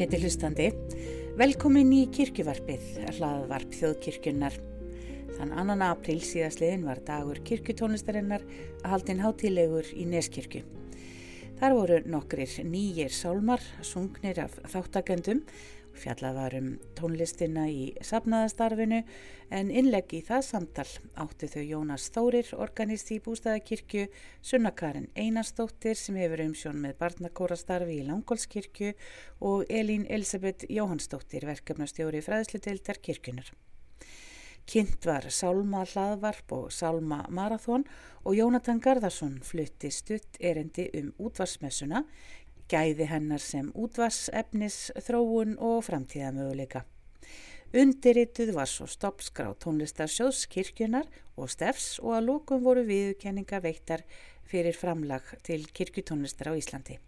Ágæti hlustandi, velkomin í kirkjuvarpið, hlaðvarp þjóðkirkjunnar. Þann annan april síðastliðin var dagur kirkjutónlistarinnar að haldin hátilegur í Neskirkju. Þar voru nokkrir nýjir sálmar, sungnir af þáttakendum Fjallað var um tónlistina í sapnaðastarfinu en innlegg í það samtal áttu þau Jónas Þórir, organist í Bústæðakirkju, Sunnakarin Einarstóttir sem hefur umsjón með barnakórastarfi í Langólskirkju og Elín Elisabeth Jóhannsdóttir, verkefnastjóri fræðsluteildar kirkjunar. Kynnt var Sálma hlaðvarp og Sálma marathón og Jónatan Garðarsson flutti stutt erendi um útvarsmessuna gæði hennar sem útvarsefnis, þróun og framtíðamöguleika. Undirrituð var svo stoppskrá tónlistar sjóðskirkjunar og stefs og að lókum voru viðkenninga veittar fyrir framlag til kirkjutónlistar á Íslandi.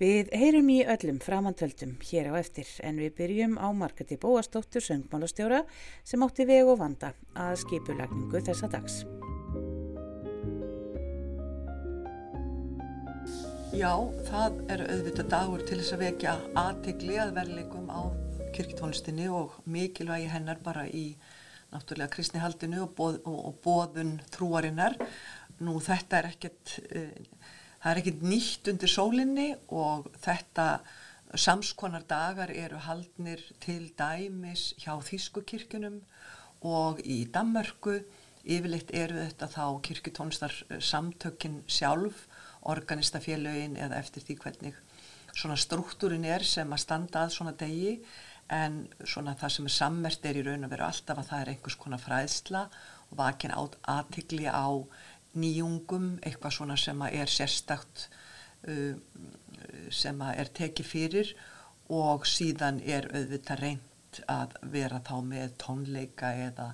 Við heyrum í öllum framantöldum hér á eftir en við byrjum á Margati Bóastóttur söngmálastjóra sem átti veg og vanda að skipulagningu þessa dags. Já, það er auðvitað dagur til þess að vekja aðtegli að verleikum á kirktónlistinni og mikilvægi hennar bara í náttúrulega kristnihaldinu og, boð, og, og boðun trúarinnar. Nú þetta er ekkert, uh, það er ekkert nýtt undir sólinni og þetta samskonar dagar eru haldnir til dæmis hjá Þískukirkjunum og í Dammörku. Yfirleitt eru þetta þá kirkjutónlistar samtökinn sjálf organistafélögin eða eftir því hvernig svona struktúrin er sem að standa að svona degi en svona það sem er sammert er í raun að vera alltaf að það er einhvers konar fræðsla og vakin át aðtikli á nýjungum, eitthvað svona sem að er sérstakt uh, sem að er tekið fyrir og síðan er auðvitað reynd að vera þá með tónleika eða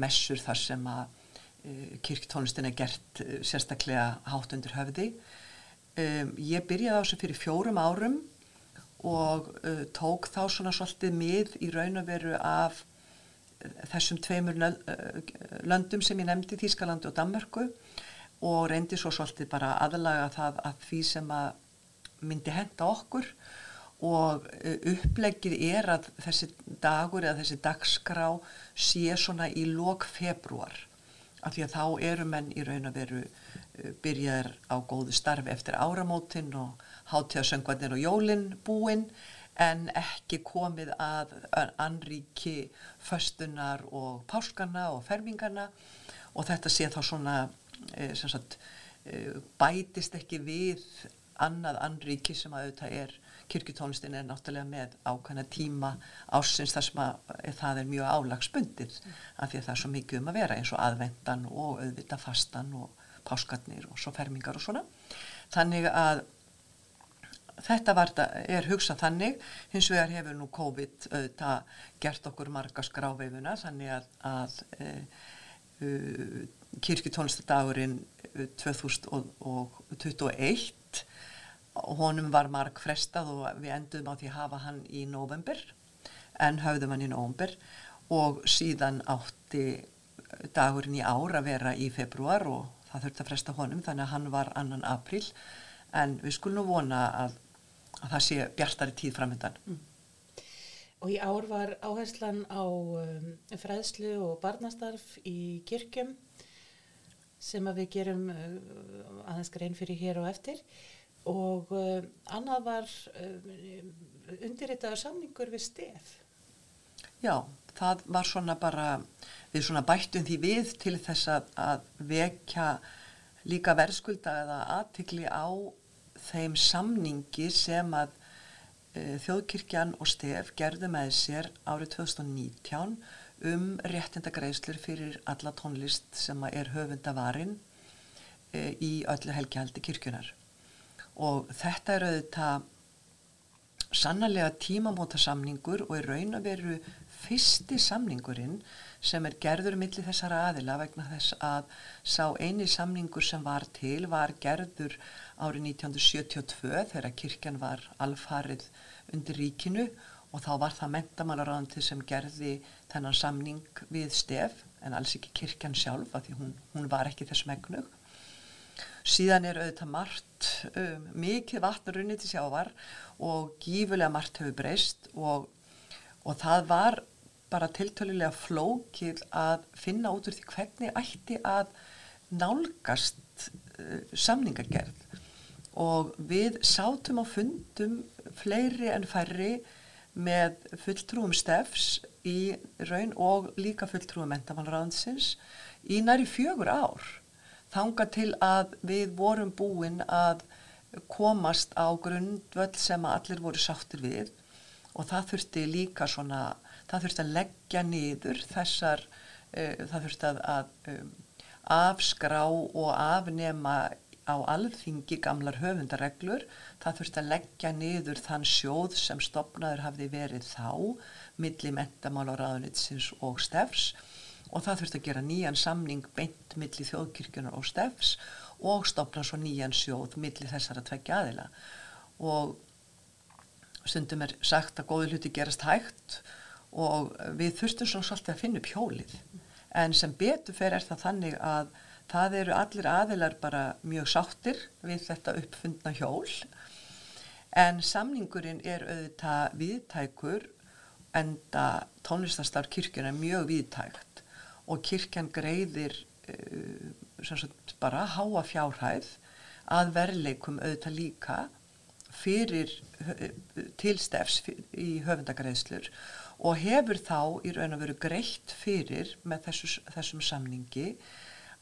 messur þar sem að kirktónlistin er gert eh, sérstaklega hátt undir höfði. Um, ég byrjaði á þessu fyrir fjórum árum og uh, tók þá svona svolítið mið í raun og veru af þessum tveimur löndum sem ég nefndi, Þískaland og Danmarku og reyndi svo svolítið bara aðlaga það að því sem að myndi henda okkur og upplegið er að þessi dagur eða þessi dagskrá sé svona í lok februar af því að þá eru menn í raun að veru uh, byrjaðir á góðu starfi eftir áramótin og hátíðasöngvarnir og jólinn búinn en ekki komið að anríki föstunar og páskarna og fermingarna og þetta sé þá svona e, sagt, e, bætist ekki við annað anríki sem að auðvitað er kirkutónlistin er náttúrulega með ákvæmna tíma ásins þar sem að eh, það er mjög álagsbundið mm. af því að það er svo mikið um að vera eins og aðvendan og auðvita fastan og páskarnir og svo fermingar og svona þannig að þetta var, er hugsað þannig hins vegar hefur nú COVID auðvitað gert okkur marga skráveifuna þannig að, að e, e, kirkutónlistadagurinn 2021 honum var marg frestað og við endum á því að hafa hann í november en höfðum hann í november og síðan átti dagurinn í ár að vera í februar og það þurfti að fresta honum þannig að hann var annan april en við skulum nú vona að, að það sé bjartari tíð framöndan mm. Og í ár var áherslan á um, fræðslu og barnastarf í kirkjum sem að við gerum uh, aðeins grein fyrir hér og eftir og uh, annað var uh, undirritaður samningur við stef. Já, það var svona bara, við svona bættum því við til þess að, að vekja líka verðskulda eða aðtikli á þeim samningi sem að uh, Þjóðkirkjan og stef gerðu með sér árið 2019 um réttindagreislur fyrir alla tónlist sem er höfundavarinn uh, í öllu helgihaldi kirkjunar og þetta er auðvitað sannarlega tímamóta samningur og er raun að veru fyrsti samningurinn sem er gerður millir þessara aðila vegna þess að sá eini samningur sem var til var gerður árið 1972 þegar kirkjan var alfarið undir ríkinu og þá var það mentamálaráðandi sem gerði þennan samning við stef en alls ekki kirkjan sjálf af því hún, hún var ekki þess megnug síðan er auðvitað margt, um, mikið vatn runnið til sjávar og gífulega margt hefur breyst og, og það var bara tiltölulega flókil að finna út úr því hvernig ætti að nálgast uh, samningagerð. Og við sátum á fundum fleiri en færri með fulltrúum stefs í raun og líka fulltrúum mentamálaráðinsins í næri fjögur ár þanga til að við vorum búin að komast á grundvöld sem allir voru sáttir við. Og það þurfti líka svona, það þurfti að leggja niður þessar, uh, það þurfti að, að um, afskrá og afnema á alþingi gamlar höfundareglur, það þurfti að leggja niður þann sjóð sem stopnaður hafði verið þá, milli mentamála á ráðunitsins og stefs og það þurfti að gera nýjan samning beint milli þjóðkirkjunar og stefs og stopna svo nýjan sjóð milli þessara tveggja aðila. Og stundum er sagt að góði hluti gerast hægt og við þurftum svo svolítið að finna upp hjólið. En sem betur fer er það þannig að það eru allir aðilar bara mjög sáttir við þetta uppfundna hjól. En samningurinn er auðvitað viðtækur enda tónlistarstar kirkjuna mjög viðtækt og kirkjan greiðir uh, bara háa fjárhæð að verleikum auðvitað líka fyrir tilstefs í höfundagreðslur og hefur þá í raun og veru greitt fyrir með þessu, þessum samningi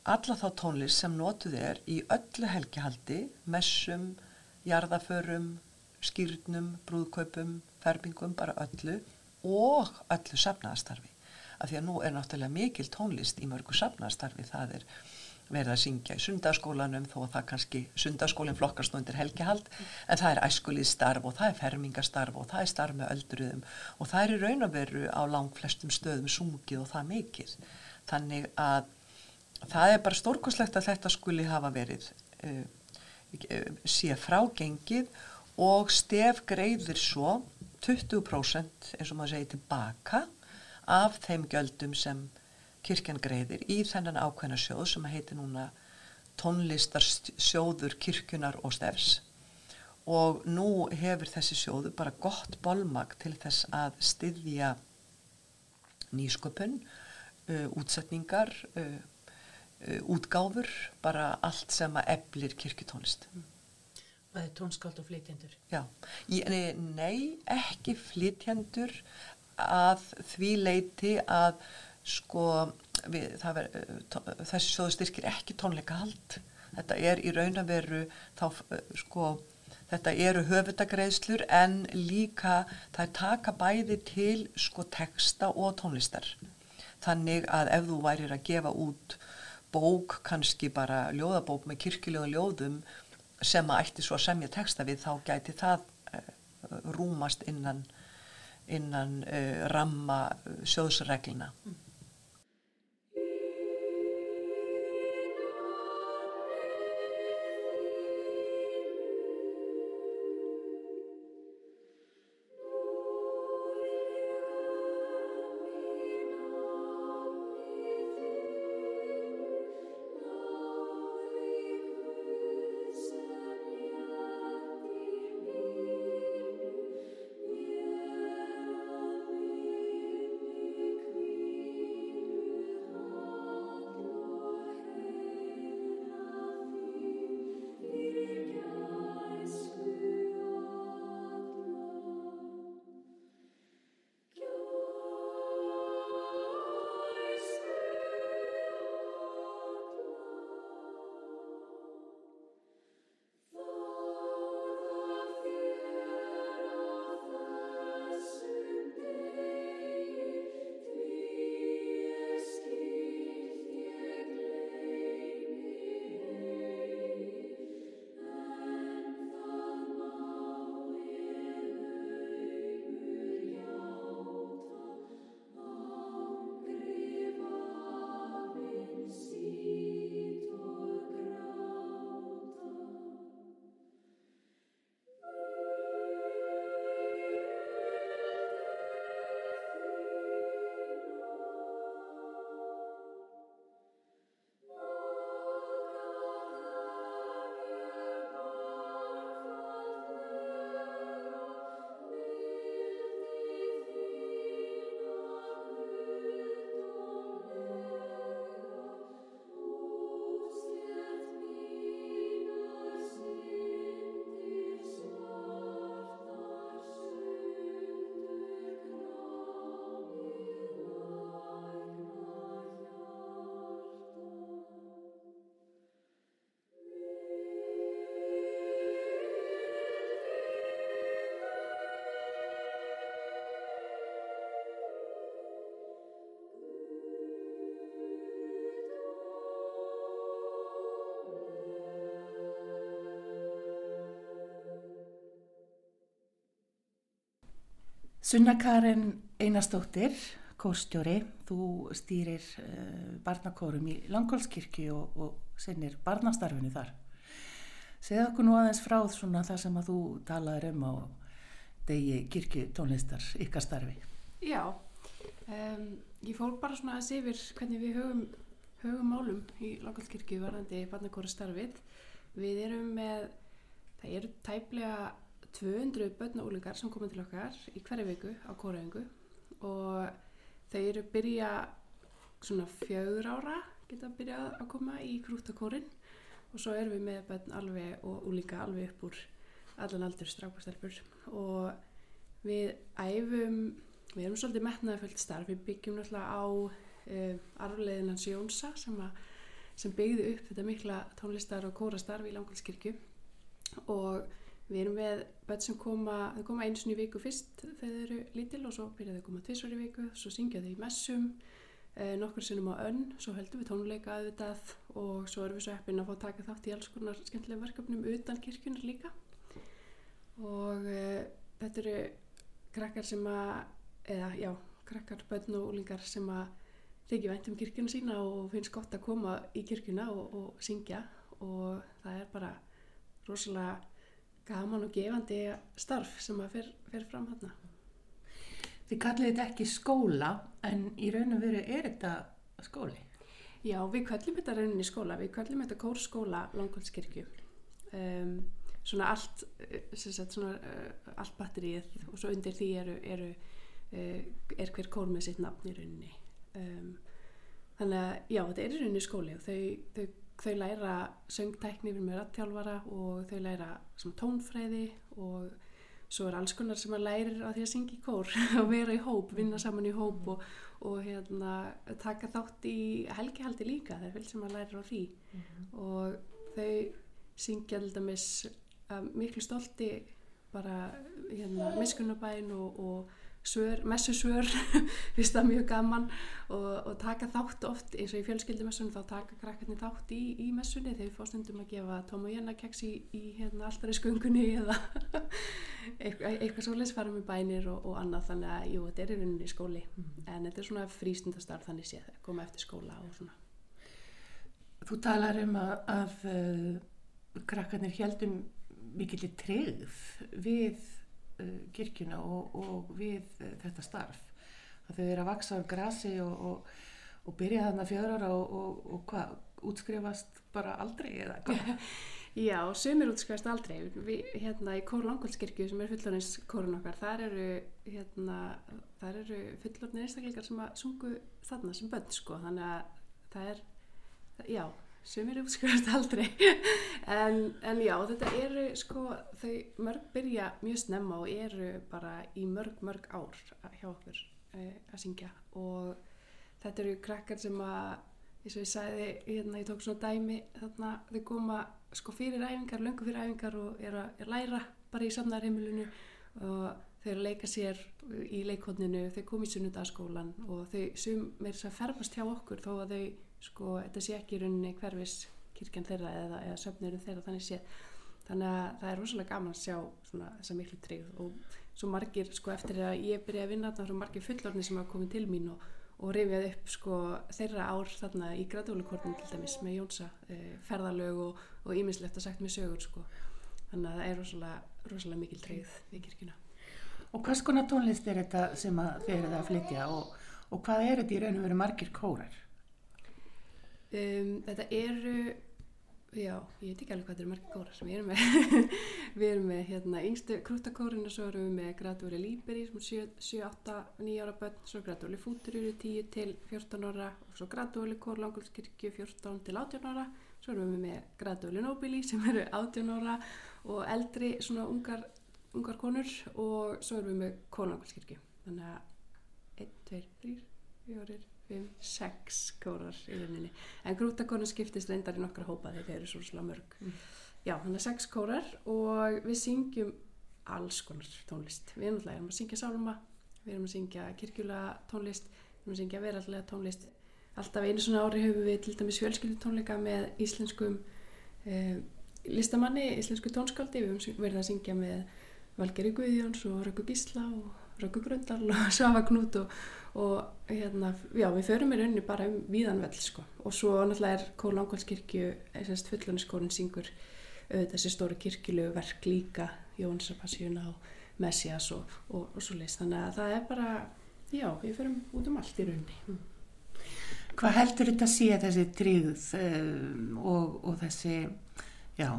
alla þá tónlist sem notuð er í öllu helgihaldi, messum, jarðaförum, skýrnum, brúðkaupum, ferbingum, bara öllu og öllu safnaðastarfi. Af því að nú er náttúrulega mikil tónlist í mörgu safnaðastarfi, það er verið að syngja í sundaskólanum þó að það kannski sundaskólinn flokkast undir helgihald mm. en það er æskulið starf og það er fermingastarf og það er starf með öldruðum og það er í raun og veru á lang flestum stöðum sungið og það mikið þannig að það er bara stórkoslegt að þetta skuli hafa verið uh, sé frágengið og stef greiðir svo 20% eins og maður segir tilbaka af þeim göldum sem kirkjan greiðir í þennan ákveðna sjóð sem heitir núna tónlistarsjóður kirkjunar og stefs og nú hefur þessi sjóðu bara gott bolmag til þess að styðja nýsköpun, uh, útsetningar, uh, uh, útgáfur, bara allt sem að eblir kirkjutónlist. Það er tónskáld og flytjendur? Já, Ég, nei, ekki flytjendur að því leiti að sko við, ver, þessi sjóðu styrkir ekki tónleika hald þetta er í raun að veru þá sko þetta eru höfutagreðslur en líka það taka bæði til sko texta og tónlistar. Þannig að ef þú værir að gefa út bók, kannski bara ljóðabók með kirkjulega ljóðum sem að ætti svo að semja texta við þá gæti það uh, rúmast innan, innan uh, ramma sjóðsreglina mm. Sunna Karin Einarstóttir, kórstjóri, þú stýrir uh, barnakórum í Langholmskirkju og, og sinnir barnastarfinu þar. Segð okkur nú aðeins frá svona það sem að þú talaður um á degi kirkju tónlistar ykkar starfi. Já, um, ég fór bara svona að sé yfir hvernig við höfum, höfum málum í Langholmskirkju varðandi barnakóru starfið. Við erum með, það eru tæplega 200 börn og úlingar sem koma til okkar í hverju viku á kóraöngu og þau eru byrja svona fjögur ára geta byrjað að koma í krútakórin og svo erum við með börn alveg og úlinga alveg upp úr allan aldur strákastelpur og við æfum, við erum svolítið metnaðaföld starf, við byggjum náttúrulega á uh, arfleðinans Jónsa sem, a, sem byggði upp þetta mikla tónlistar og kórastarf í Langhalskirkju og Við erum með börn sem koma, þau koma eins og í viku fyrst þegar þau eru lítil og svo byrjaðu að koma tvísvar í viku, svo syngja þau í messum, eh, nokkur sinnum á önn, svo höldum við tónleika aðvitað og svo erum við svo heppin að fá taka þátt í alls konar skemmtilega verkefnum utan kirkjunar líka. Og eh, þetta eru krakkar sem að, eða já, krakkar, börn og úlingar sem að þykja vænt um kirkjuna sína og finnst gott að koma í kirkjuna og, og syngja og það er bara rosalega gaman og gefandi starf sem að fer, fer fram hérna. Þið kallið þetta ekki skóla en í raun og veru er þetta skóli? Já, við kallum þetta rauninni skóla, við kallum þetta kórskóla Langholmskirkju. Um, svona allt, sagt, svona, uh, allt batterið og svo undir því eru, eru, uh, er hver kór með sitt nafn í rauninni. Um, þannig að já, þetta er rauninni skóli og þau, þau þau læra söngtækni við með rattjálfara og þau læra tónfræði og svo er alls konar sem að lærir að því að syngja í kór og vera í hóp, vinna saman í hóp og, og hérna, taka þátt í helgihaldi líka, það er vel sem að læra á því. Mm og þau syngja alltaf mis miklu stolti bara hérna, miskunnabæn og, og svör, messusvör finnst það mjög gaman og, og taka þátt oft eins og í fjölskyldumessunum þá taka krakkarnir þátt í, í messunni þegar við fórstundum að gefa tóm og jennakeks í, í hérna, alltaf í skungunni eða eitthvað, eitthvað svo lesfara með bænir og, og annað þannig að jú, þetta er í rauninni skóli mm. en þetta er svona frístundastarf þannig séð að koma eftir skóla og svona Þú talar um að, að uh, krakkarnir heldum mikill treyð við kirkjuna og, og við uh, þetta starf. Að þau eru að vaksa á grasi og, og, og byrja þarna fjörar og hvað, útskrifast bara aldrei eða hvað? Já, sumir útskrifast aldrei. Við, hérna í Kóru Langvaldskirkju sem er fullorins kórun okkar, þar eru hérna, þar eru fullornir einstakleikar sem að sungu þarna sem bönn sko, þannig að það er, já sem eru útskrifast aldrei. En, en já, þetta eru sko, þau mörg byrja mjög snemma og eru bara í mörg mörg ár hjá okkur uh, að syngja. Og þetta eru krakkar sem að eins og ég sagði, hérna ég tók svona dæmi þarna þau koma sko fyrir æfingar, löngu fyrir æfingar og er að, er læra bara í samnarheimilinu og þau eru að leika sér í leikotninu, þau kom í sunnundaskólan og þau sem er þess að ferfast hjá okkur þó að þau sko, þetta sé ekki í rauninni hverfis kirkjan þeirra eða, eða söfnirum þeirra þannig sé þannig að það er rosalega gaman að sjá svona, þessa miklu tryggð og svo margir sko eftir að ég byrjaði að vinna þarna svo margir fullorni sem hafa komið til mín og, og reyfjað upp sko þeirra ár þarna í gradúleikornum til dæmis með Jónsa e, ferðalög og ímislegt að sagt með sögur sko. Þannig að það er rosalega, rosalega mikil tryggð í kirkjuna. Og hvers konar tónlist er þetta sem þið eruð að flytja og, og hvað er þetta í raun og veru margir kórar? Um, þetta eru, já, ég veit ekki alveg hvað þetta eru margir kórar sem við erum með. við erum með hérna yngstu krúttakórin og svo erum við með gradúri Líberi sem er 7, 8, 9 ára börn, svo gradúri Fúturjúri 10 til 14 ára og svo gradúri Kór Langulskirkju 14 til 18 ára, svo erum við með gradúri Nobili sem eru 18 ára og eldri svona ungar, ungar konur og svo erum við með Kór Langulskirkju. Þannig að 1, 2, 3, 4, 5, 6 kórar í rauninni. En grútakonur skiptist reyndar í nokkra hópa þegar þeir eru svo slá mörg. Mm. já, þannig að 6 kórar og við syngjum alls konar tónlist. Við erum alltaf að syngja sálma við erum að syngja kirkjula tónlist við erum að syngja verallega tónlist. Alltaf einu svona ári höfum við til dæmis fjölskyldu tónleika með íslenskum eh, listamanni, íslensku tónskáldi við höfum verið að syngja með Valgeri Guðjóns og Rökku Gísla og Röggugröndal og Savagnút og, og hérna, já, við förum í rauninni bara um víðanveld sko og svo náttúrulega er Kól Langvaldskirkju, þessast fullaniskórin syngur auðvitað þessi stóru kirkjulegu verk líka, Jónsapassjuna og Messias og, og, og svo leist, þannig að það er bara, já, við förum út um allt í rauninni. Mm. Hvað heldur þetta að sé þessi tríð um, og, og þessi, já,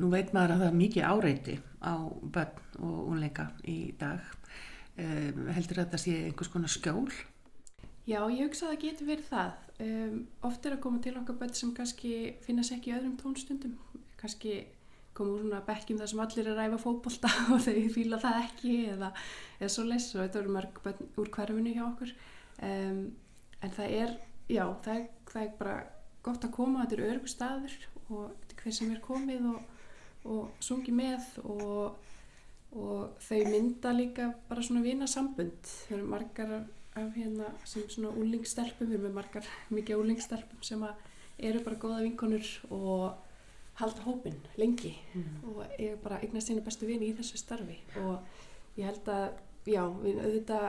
nú veit maður að það er mikið áreiti á börn og unleika í dag. Um, heldur þetta að sé einhvers konar skjól? Já, ég hugsa að það getur verið það. Um, oft er að koma til okkar börn sem kannski finnast ekki öðrum tónstundum. Kannski koma úr svona bekkjum þar sem allir er að ræfa fókbólta og þeir fýla það ekki eða, eða svo les og þetta eru mörg börn úr hverfinu hjá okkur. Um, en það er, já, það er, það er bara gott að koma, þetta er örgu staður og hver sem er komið og, og sungi með og, og þau mynda líka bara svona vina sambund þau eru margar af hérna sem svona úlingstelpum, erum með margar mikið úlingstelpum sem eru bara góða vinkonur og halda hópin lengi mm. og ég er bara eignast sína bestu vini í þessu starfi og ég held að, já, við auðvitað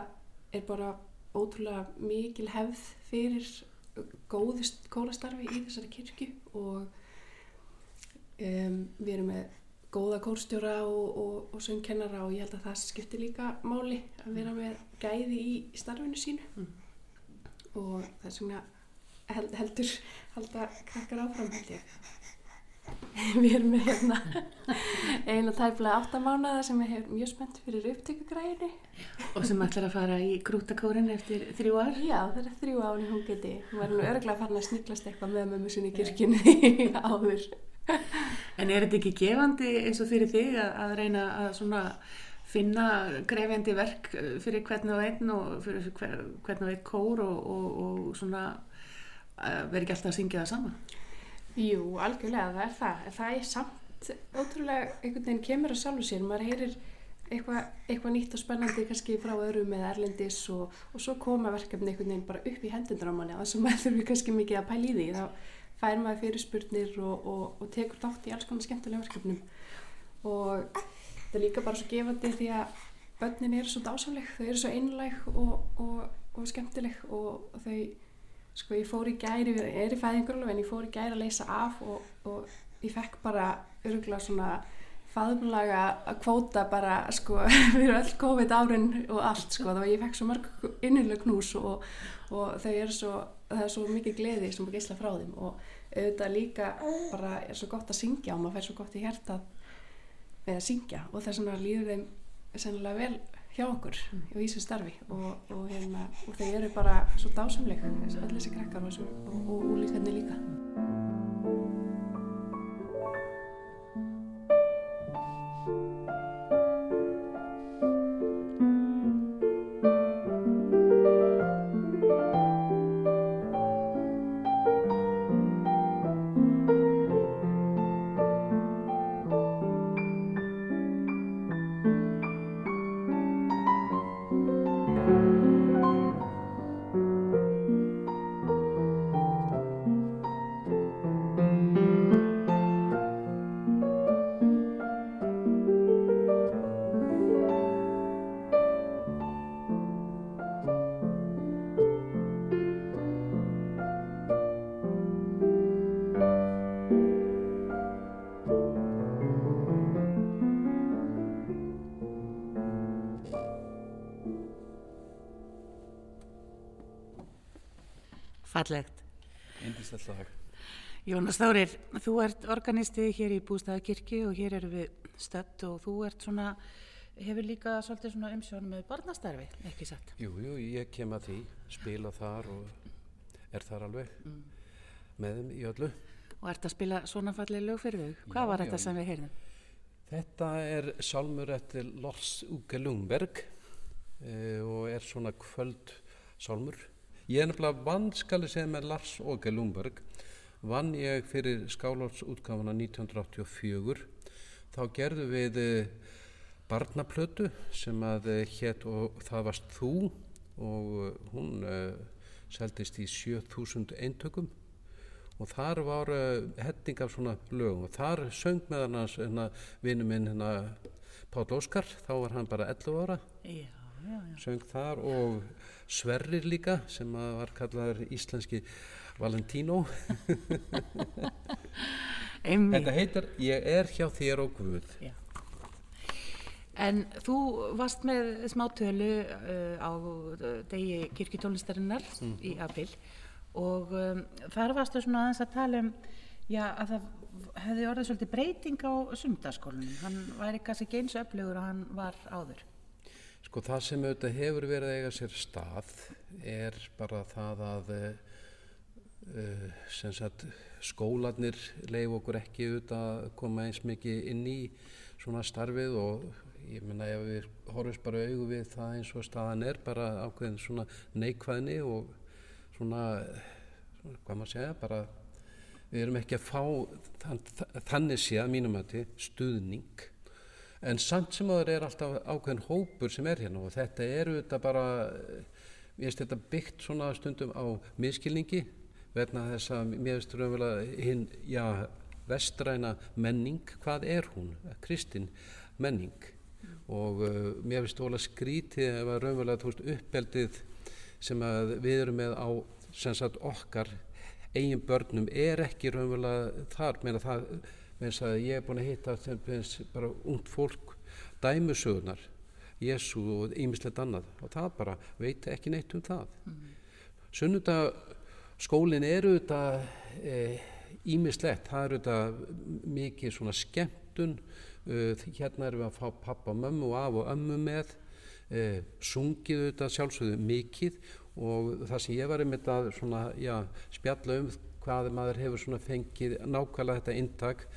er bara ótrúlega mikil hefð fyrir góðist kólastarfi í þessari kirkju og um, við erum með góða kórstjóra og, og, og söngkennara og ég held að það skiptir líka máli að vera með gæði í, starfinu sínu. Mm. og það er svona held, heldur halda krakkar áfram held ég. Við erum með hérna eina tæflega áttamánaða sem er mjög spennt fyrir upptökugræðinni og sem ætlar að fara í grútakórin eftir þrjú ár? Já það er þrjú ári hún geti hún var nú örglega farin að sniglast eitthvað með mömmu sinni í kirkjunni áður en er þetta ekki gefandi eins og fyrir þig að, að reyna að finna grefjandi verk fyrir hvern og einn og fyrir hvern og einn kór og, og, og svona verður ekki alltaf að syngja það saman Jú, algjörlega, það er það. Það er samt ótrúlega, einhvern veginn kemur að sjálfu sér, maður heyrir eitthvað eitthva nýtt og spennandi kannski frá öðrum eða erlendis og, og svo koma verkefni einhvern veginn bara upp í hendundur á manni og þess að maður þurfi kannski mikið að pæla í því. Þá fær maður fyrir spurnir og, og, og tekur þátt í alls konar skemmtilega verkefnum. Og það er líka bara svo gefandi því að börnin eru svo dásamleg, þau eru svo einlæg og skemmtileg og þau sko ég fór í gæri, ég er í fæðingurulega en ég fór í gæri að leysa af og, og ég fekk bara örgulega svona faðumlaga að kvóta bara sko fyrir öll COVID árin og allt sko þá ég fekk svo mörg innilega knús og, og þau eru svo, það er svo mikið gleði sem er geysla frá þeim og auðvitað líka bara er svo gott að syngja og maður fær svo gott í hérta með að syngja og þess vegna líður þeim sennilega vel hjá okkur og í þessu starfi og, og, hérna, og þeir eru bara svo dásamleik allir þessi krakkar og, og úlíkarnir líka Fallegt. Indislegt lag. Jónas Þárir, þú ert organistið hér í Bústaðakirkju og hér eru við stött og þú ert svona, hefur líka svolítið svona umsjónum með barnastarfi, ekki satt? Jú, jú, ég kem að því, spila þar og er þar alveg mm. með þeim í öllu. Og ert að spila svona fallið lög fyrir þau? Hvað já, var þetta já, sem við heyrðum? Þetta er salmur eftir Lars Uge Lundberg e, og er svona kvöld salmur Ég er nefnilega vanskali segja með Lars Åge Lundberg. Vann ég fyrir skálálsútgáfana 1984 þá gerðu við eh, barnaplötu sem að eh, hétt og það varst þú og eh, hún uh, seldist í 7000 eintökum. Og þar var uh, hetting af svona lögum og þar söng með hann vinnu minn hérna Páll Óskar, þá var hann bara 11 ára, Já, já, já. söng þar og Sverrir líka sem var kallaður íslenski Valentino. Þetta heitir Ég er hjá þér og Guð. Já. En þú varst með smátölu uh, á uh, degi kirkjutónlistarinnar í april og um, þar varstu svona aðeins að tala um já, að það hefði orðið svolítið breyting á sundaskólanum. Hann væri kannski ekki eins öflugur og hann var áður. Sko það sem auðvitað hefur verið að eiga sér stað er bara það að uh, sagt skólanir leif okkur ekki auðvitað að koma eins mikið inn í svona starfið og ég menna ef við horfum bara augu við það eins og staðan er bara ákveðin svona neikvæðni og svona, svona hvað maður segja bara við erum ekki að fá þann, þannig sé að mínum að stuðning en samt sem aður er alltaf ákveðin hópur sem er hérna og þetta eru þetta bara ég veist þetta byggt svona stundum á miskilningi verna þess að mér veist raunverulega hinn, já, vestræna menning, hvað er hún? Kristin menning og uh, mér finnst ólega skrítið ef að raunverulega veist uppeldið sem að við erum með á sem sagt okkar eigin börnum er ekki raunverulega þar meina það, meins að ég er búin að hitta bara ungt fólk dæmusögunar Jésu og ýmislegt annað. Og það bara veit ekki neitt um það. Mm. sunnudag skólinn eru þetta ýmislegt, það eru þetta mikið svona skemmtun Uh, hérna erum við að fá pappa og mömmu og af og ömmu með uh, sungið auðvitað sjálfsögðu mikið. Og það sem ég var einmitt að svona, já, spjalla um hvað maður hefur svona fengið nákvæmlega þetta intak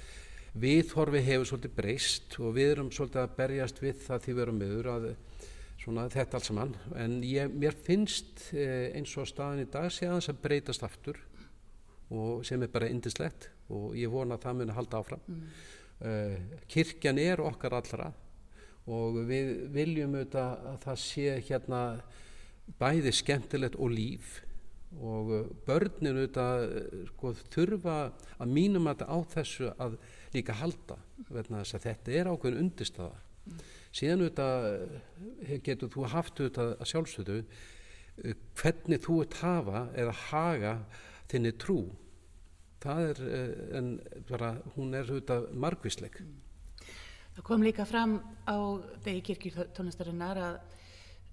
viðhorfi hefur svolítið breyst og við erum svolítið að berjast við það því við erum meður að svona þetta alls saman. En ég, mér finnst eh, eins og staðin í dag sé aðeins að breytast aftur og sem er bara indislegt og ég vona að það muni halda áfram. Mm. Uh, kirkjan er okkar allra og við viljum auðvitað að það sé hérna bæði skemmtilegt og líf og börnin auðvitað sko, þurfa að mínum að á þessu að líka halda þess að þetta er ákveðin undirstaða mm. síðan auðvitað getur þú haft auðvitað að sjálfsögðu hvernig þú ert hafa eða haga þinni trú það er, en bara hún er auðvitað margvísleik. Það kom líka fram á degi kirkjutónlistarinnar að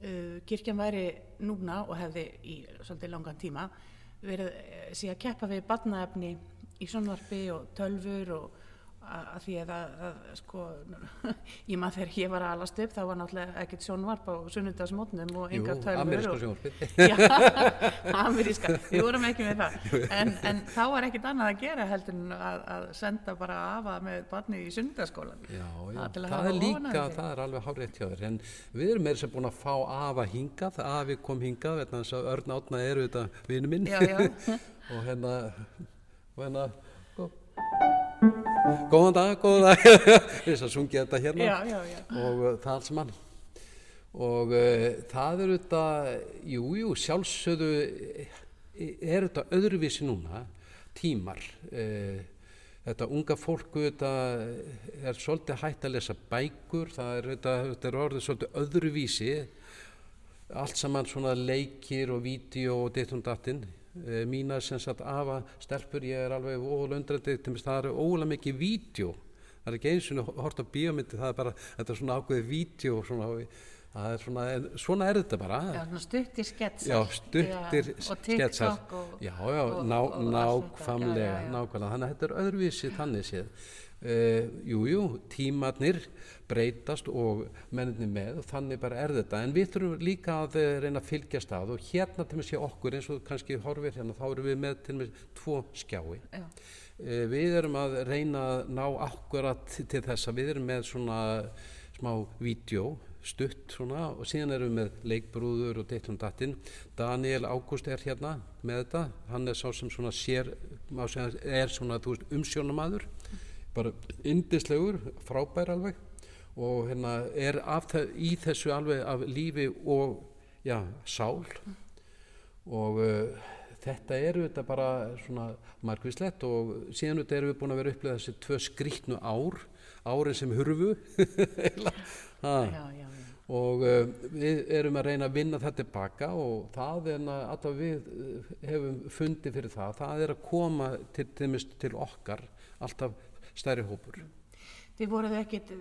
uh, kirkjan væri núna og hefði í svolítið langan tíma verið síðan að keppa við badnaefni í sonvarpi og tölfur og að því að, að, að sko ég maður þegar ég var að alast upp þá var náttúrulega ekkert sjónvarp á sunnundagsmótnum og enga tölfur ameríska sjónvarpið. Já, ameríska, við vorum ekki með það. En, en þá var ekkert annað að gera heldur en að, að senda bara afa með barni í sunnundagsskólan já, já, það, það er líka, það er alveg hárétt hjá þér. En við erum meira sem búin að fá afa hingað, afi kom hingað þess að örn átna eru þetta vinu minn. Já, og hérna og hérna góðan dag, góðan dag. Þess að sungja þetta hérna. Já, já, já. og uh, það alls mann. Og uh, það eru þetta jújú, jú, sjálfsögðu er þetta öðruvísi núna tímar. Uh, þetta unga fólku þetta er svolítið hægt að lesa bækur. Það er, þetta, þetta er orðið svolítið öðruvísi. Allt saman svona leikir og vídeo og ditt og dattinn e, mína sem sagt afa stelpur ég er alveg ólöndrandi það eru ólega mikið vídeo það er ekki eins og hort á bíómyndi það er bara, þetta er svona ákveðið vídeo svona, það er svona, svona er þetta bara. Já, stuttir sketsar. Já, stuttir já, og sketsar. TikTok og, Já, já, og, ná, og, og nákvæmlega nákvæmlega, þannig að þetta er öðruvísi þannig séð Uh, jú, jú, tímatnir breytast og menninni með og þannig bara er þetta. En við þurfum líka að uh, reyna að fylgjast að og hérna til og með sé okkur eins og kannski horfir hérna þá erum við með til og með tvo skjái. Já. uh, við erum að reyna að ná akkurat til þess að við erum með svona smá vídeo stutt svona og síðan erum við með leikbrúður og dittum dattinn. Daniel Ágúst er hérna með þetta. Hann er sá sem svona sér er svona veist, umsjónamaður bara indislegur, frábær alveg. Og hérna er það, í þessu alveg af lífi og já, sál. Og uh, þetta eru þetta bara svona margvíslegt og síðan þetta erum við búin að vera upplegað þessi tvö skrítnu ár árin sem hurfu. Og uh, við erum að reyna að vinna þetta tilbaka og það er að við hefum fundið fyrir það. Það er að koma til, til, til okkar alltaf stærri hópur Þið voruð ekkit,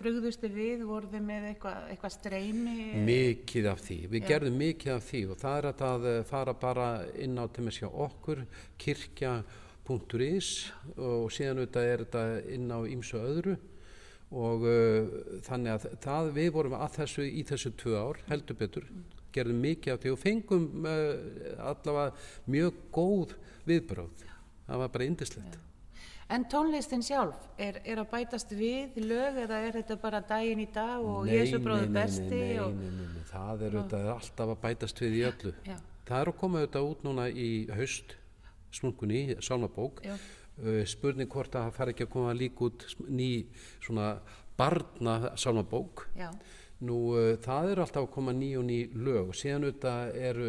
brugðustu við, voruð þið með eitthvað eitthva streymi? Mikið af því, við Já. gerðum mikið af því og það er að það eh, fara bara inn á til með sjá okkur, kirkja.is og síðan auðvitað er þetta inn á ýmsu öðru og uh, þannig að það, við vorum að þessu í þessu tvö ár, heldur betur, gerðum mikið af því og fengum uh, allavega mjög góð viðbröð, það var bara indislegt. En tónlistin sjálf, er, er að bætast við lög eða er þetta bara daginn í dag og Nei, Jésu bróður nei, nei, besti? nei, og... nei, nei, nei, það er auðvitað alltaf að bætast við í öllu. Já, Það er að koma auðvitað út núna í haust, smunkunni, sálmabók. Uh, spurning hvort að það fari ekki að koma líka út ný svona barna sálmabók. já, Nú uh, það eru alltaf að koma ný og ný lög og síðan auðvitað eru,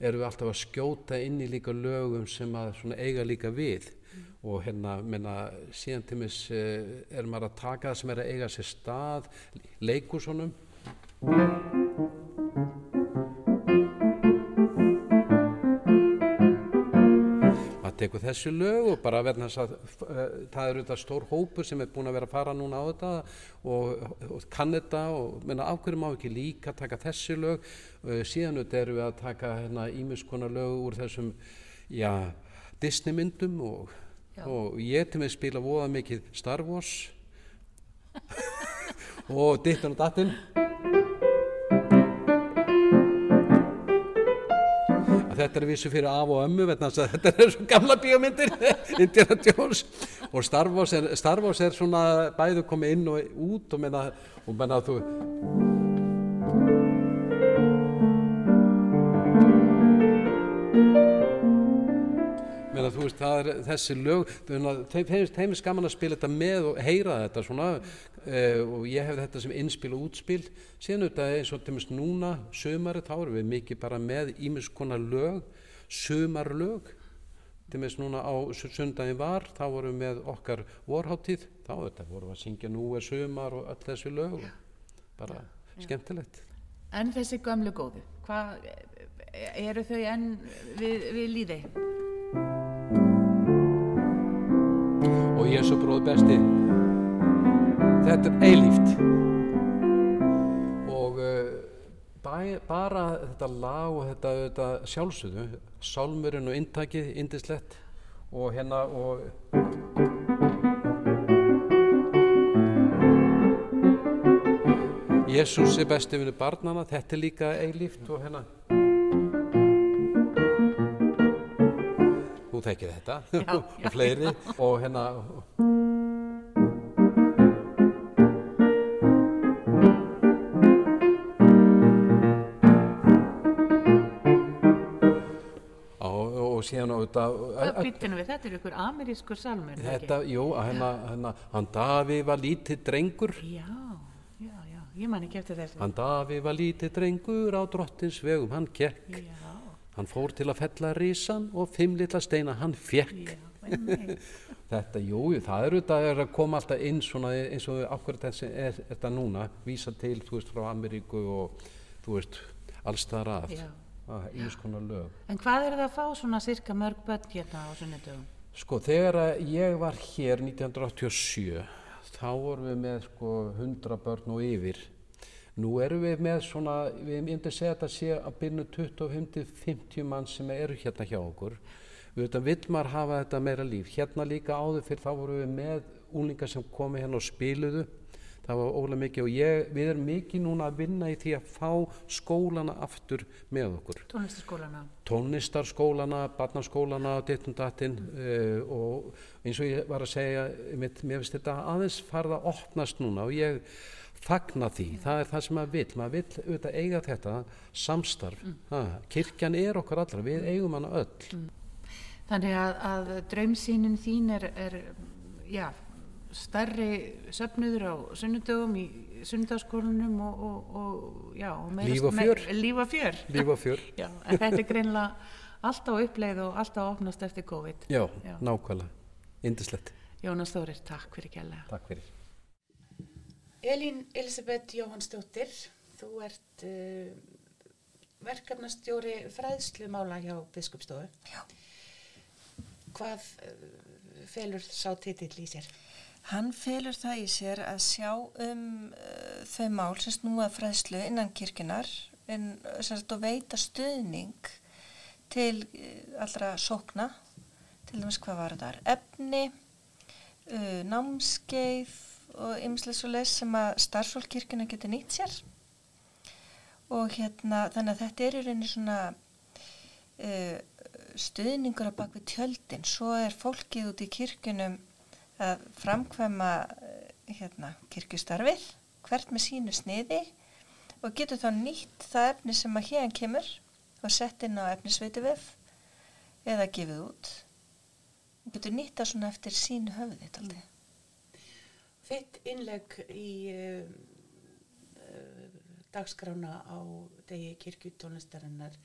eru við alltaf að skjóta inn í líka lögum sem að svona eiga líka við og hérna menna síðan til mis uh, er maður að taka það sem er að eiga sér stað, leikursonum maður tekur þessi lög og bara verðna þess að uh, það eru þetta stór hópur sem er búin að vera að fara núna á þetta og, og kann þetta og menna af hverju má ekki líka taka þessi lög? Uh, síðan auðvitað erum við að taka hérna ímiskonar lög úr þessum já, Disney myndum og, Já. og ég til mig spila voða mikið Star Wars. Og Dittan og Dattinn að þetta er vissu fyrir af og ömmu þetta er svo gamla bíómyndir Indiana Jones. Og Star Wars er, Star Wars er svona bæðu komið inn og út og menna, og menna þú menna þú veist það er þessi lög þeim er skaman að spila þetta með og heyra þetta svona uh, og ég hef þetta sem innspil og útspil. Síðan auðvitað eins og til dæmis núna sömari þá erum við mikið bara með ímis konar lög, sömarlög til dæmis núna á sundaginn var þá vorum við með okkar vorháttíð þá þetta vorum við að syngja nú er sömar og öll þessi lög. Og bara skemmtilegt. En þessi gömlu góðu, hvað, eru þau enn við, við líði? Og Jésu bróð besti. Þetta er eilíft. Og uh, bæ, bara þetta lag og þetta, þetta sjálfsögðu sálmurinn og inntakið, indislegt og hérna og Jésús er besti vinnu barnana þetta er líka eilíft og hérna þú þekkir þetta Já, og fleiri og hérna og, og síðan býttinu við? Þetta er ykkur amerískur salmur, þetta, jú, að hérna, hérna hann Daví var lítið drengur ekki? Já, já, já, ég man ekki eftir þessu. hann Daví var lítið drengur á drottins vegum hann gekk Já, hann fór til að fella risan og fimm litla steina hann fekk já. Þetta, jú, það er auðvitað er að koma alltaf inn svona eins og akkur þessi er þetta núna, vísa til, þú veist, frá Ameríku og, þú veist, alls þar að, eins konar lög. En hvað er það að fá svona cirka mörg börn hérna á sunnudögum? Sko, þegar að ég var hér 1987, þá vorum við með sko 100 börn og yfir. Nú erum við með svona, við myndum segja að þetta sé að byrja 25-50 mann sem eru hérna hjá okkur. Við veitum, vill maður hafa þetta meira líf. Hérna líka áður fyrir þá vorum við með úlingar sem komi hérna og spiluðu. Það var ólega mikið og ég, við erum mikið núna að vinna í því að fá skólana aftur með okkur Tónlistaskólana? tónlistarskólana, barnaskólana og dittum dattinn uh, og eins og ég var að segja, mér finnst þetta aðeins farða að opnast núna og ég fagna því, það er það sem maður vill, maður vill auðvitað eiga þetta samstarf, ha, kirkjan er okkar allra, við eigum hana öll. Þannig að, að draumsýnin þín er, er já, stærri söfnuður á sunnudögum í sunnudagsskólanum og, og, og, já, og Líf og fjör. líf og fjör. Líf fjör. Já, en þetta er greinlega alltaf uppleið og alltaf opnast eftir COVID. Já, Já. nákvæmlega, indislegt. Jónas Þórir, takk fyrir kjærlega. Takk fyrir. Elín Elisabeth Jóhannsdóttir, þú ert uh, verkefnastjóri fræðslumála hjá Biskupstofu. Já. Hvað uh, felur sá titill í sér? Hann felur það í sér að sjá um uh, þau mál sem snúa fræðslu innan kirkjunar en og veita stuðning til allra sókna, til dæmis hvað var það, efni, uh, námskeið og ymslega svo les sem að starfsfólk kirkjunar getur nýtt sér. Og hérna þannig að þetta er í rauninni svona uh, stuðningur að bak við tjöldin. Svo er fólkið út í kirkjunum að framkvæma uh, hérna, kirkjustarfið hvert með sínu sniði og getur þá nýtt það efni sem að hérna kemur og sett inn á efnisveituvef eða gefið út. Og getur nýtt það svona eftir sínu höfði taldi. Þitt innlegg í uh, uh, dagskrána á degi kirkjutónlistarinnar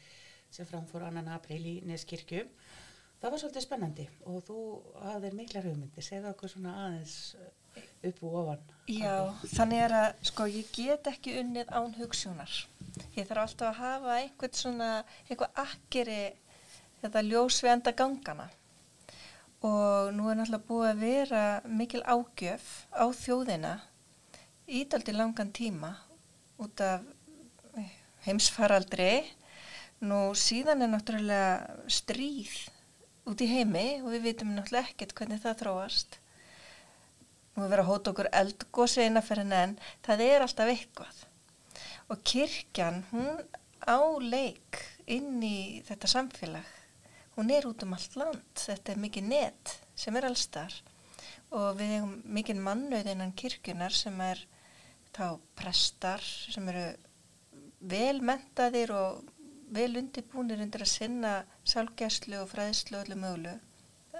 sem framfór annan april í Neskirkju. Það var svolítið spennandi og þú hafðir mikla hugmyndi. Segðu okkur svona aðeins upp og ofan. Já, þannig er að sko ég get ekki unnið án hugssjónar. Ég þarf alltaf að hafa einhvern svona, einhver akkeri þetta ljós við enda gangana og nú er náttúrulega búið að vera mikil ágjöf á þjóðina ídaldi langan tíma út af eh, heimsfaraldri. Nú síðan er náttúrulega stríð út í heimi og við vitum náttúrulega ekkert hvernig það þróast. Nú er verið að hóta okkur eldgósi innanferðin en það er alltaf eitthvað. Og kirkjan hún á leik inn í þetta samfélag hún er út um allt land, þetta er mikið net sem er allstar og við hefum mikið mannauð innan kirkjunar sem er þá prestar sem eru velmentaðir og vel undirbúinir undir að sinna sálgæslu og fræðslu og öllu möglu.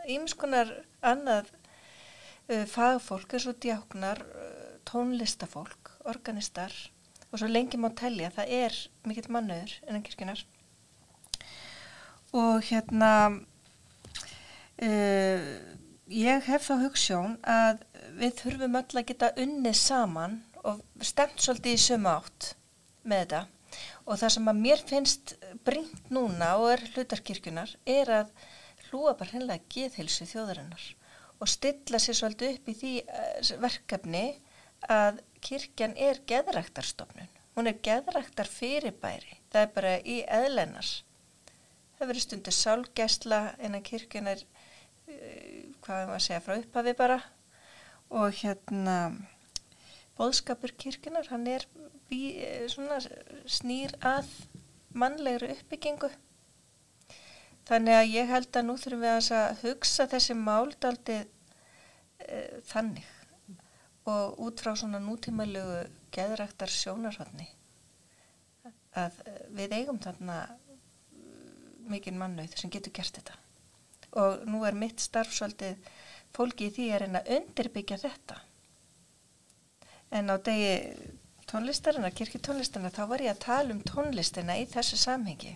Ímskonar annað uh, fagfólk eins og djáknar, uh, tónlistafólk, organistar og svo lengi má tellja það er mikill mannauður innan kirkjunar og hérna uh, ég hef þá hugssjón að við þurfum öll að geta unnið saman og stemt svolítið í sömu átt með þetta. Og það sem að mér finnst bringt núna og er hlutarkirkjunar er að hlúa bara hennilega geðhilsu þjóðarinnar og stilla sér svolítið upp í því verkefni að kirkjan er geðræktarstofnun. Hún er geðræktar fyrirbæri það er bara í eðlennar það verður stundu sálgæsla en að kirkjun er uh, hvað er maður að segja frá upphafi bara. Og hérna bóðskapur kirkjunar hann er bí, svona snýr að mannlegri uppbyggingu. Þannig að ég held að nú þurfum við að hugsa þessi máldaldi uh, þannig. Og út frá svona nútímalögu geðræktar sjónarhóttni að við eigum þarna mikinn mannauð sem getur gert þetta. Og nú er mitt starfsvöldið fólki í því að reyna að undirbyggja þetta. En á degi tónlistarina, kirkitónlistarina þá var ég að tala um tónlistina í þessu samhengi.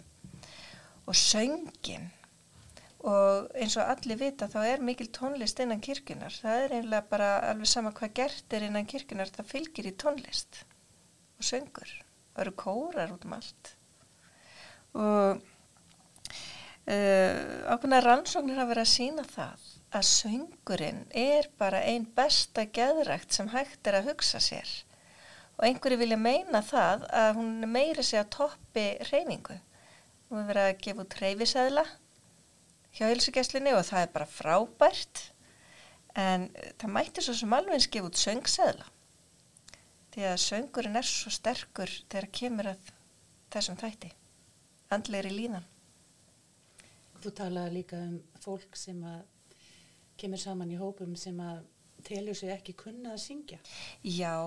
Og söngin og eins og allir vita þá er mikil tónlist innan kirkunar það er einlega bara alveg sama hvað gert er innan kirkunar það fylgir í tónlist og söngur. Það eru kórar út um allt. Og ákveðna rannsóknir hafa verið að sína það að söngurinn er bara einn besta geðrækt sem hægt er að hugsa sér. Og einhverju vilja meina það að hún meiri sig að toppi reyningu hún hefur verið að gefa út reyfiseðla hjá hilsugjæslinni og það er bara frábært. En það mætti svo sem alveg gefa út söngseðla. Því að söngurinn er svo sterkur þegar kemur að þessum þætti andlegri líðan Þú talaði líka um fólk sem að kemur saman í hópum sem að telur sig ekki kunna að syngja. Já,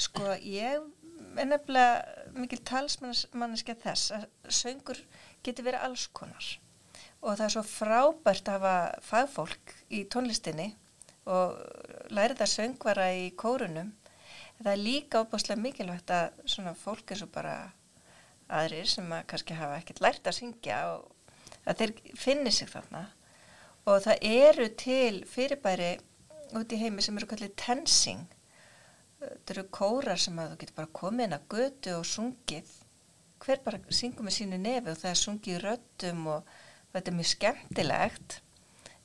sko ég er nefnilega mikil talsmanniski þess að söngur getur verið alls konar og það er svo frábært að hafa fagfólk í tónlistinni og læri það söngvara í kórunum. Það er líka óbúslega mikilvægt að svona fólk eins og bara aðrir sem að kannski hafa ekkert lært að syngja og að þeir finni sig þarna. Og það eru til fyrirbæri út í heimi sem eru kallið tensing. Þetta eru kórar sem að þú getur bara komið inn að götu og sungið. Hver bara syngur með sínu nefi og það er sungið röttum og þetta er mjög skemmtilegt.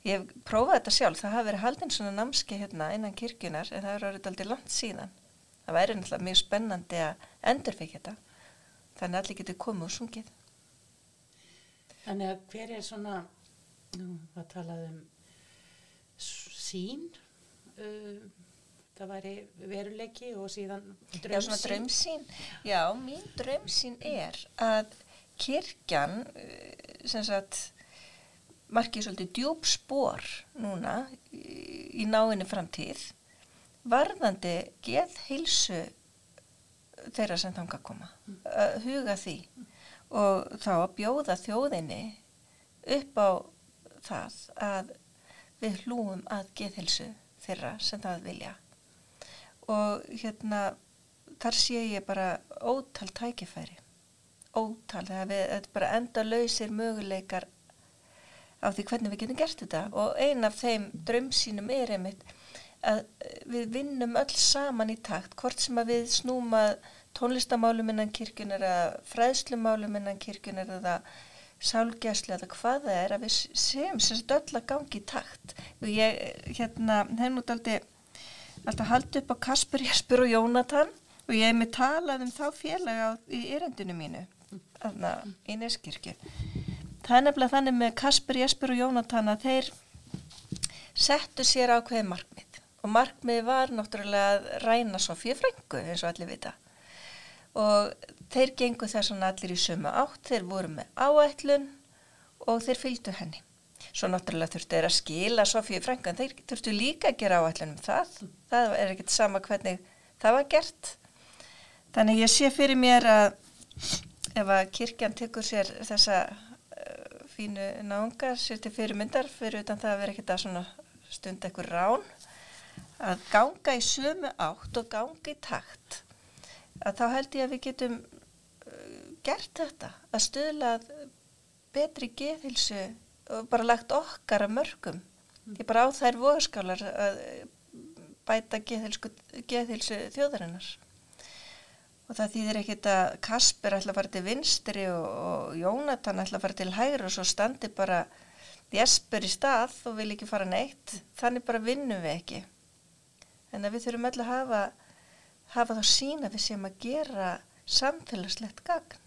Ég hef prófað þetta sjálf. Það hafi verið haldinn svona námski hérna innan kirkjunar en það er orðið aldrei langt síðan. Það væri náttúrulega mjög spennandi að endurfik þetta. Þannig að allir getur komið og sungið Þannig að hver er svona, nú, það talaði um sín, uh, það væri veruleiki og síðan Já, svona draumsýn. Já, mín draumsýn er að kirkjan, eh, sem sagt, markið svolítið djúb spór núna í, í náinni framtíð, varðandi geðheilsu þeirra sem þanga koma, að huga því og þá að bjóða þjóðinni upp á það að við hlúum að geðheilsu þeirra sem það vilja. Og hérna þar sé ég bara ótal tækifæri ótal, það er, bara enda lausir möguleikar á því hvernig við getum gert þetta. Og ein af þeim draumsýnum er einmitt að við vinnum öll saman í takt, hvort sem að við snúm að tónlistamálum innan kirkjunar eða fræðslumálum innan kirkjunar eða sálgæslu eða hvað það er að við séum sagt öll að gangi í takt. Og ég hérna hef nút aldrei alltaf haldið upp á Kasper, Jesper og Jónatan og ég hef með talað um þá félaga á, í erendinu mínu þarna í Neskirkju. Það er nefnilega þannig með Kasper, Jesper og Jónatan að þeir settu sér ákveði markmið. Og markmið var náttúrulega að ræna Sofíu Frængu eins og allir vita og þeir gengu þess að allir í sömu átt, þeir voru með áætlun og þeir fylgdu henni. Svo náttúrulega þurftu þeir að skila Sofíu Frængu en þeir þurftu líka að gera áætlun um það. Það er ekkert sama hvernig það var gert. Þannig ég sé fyrir mér að ef að kirkjan tekur sér þessa uh, fínu náunga sér til fyrirmyndar fyrir utan það að vera ekkert að svona stund ekkur rán að ganga í sömu átt og ganga í takt að þá held ég að við getum uh, gert þetta að stuðla að betri geðhilsu og bara lagt okkar að mörgum. Ég bara á þær vogaskálar að bæta geðhilsu, geðhilsu þjóðarinnar. Og það þýðir ekkit að Kasper ætla að fara til vinstri og, og Jónatan ætla að fara til hægri og svo standi bara Jesper í stað og vil ekki fara neitt. Þannig bara vinnum við ekki. En að við þurfum öll að hafa hafa þá sína við sem að gera samfélagslegt gagn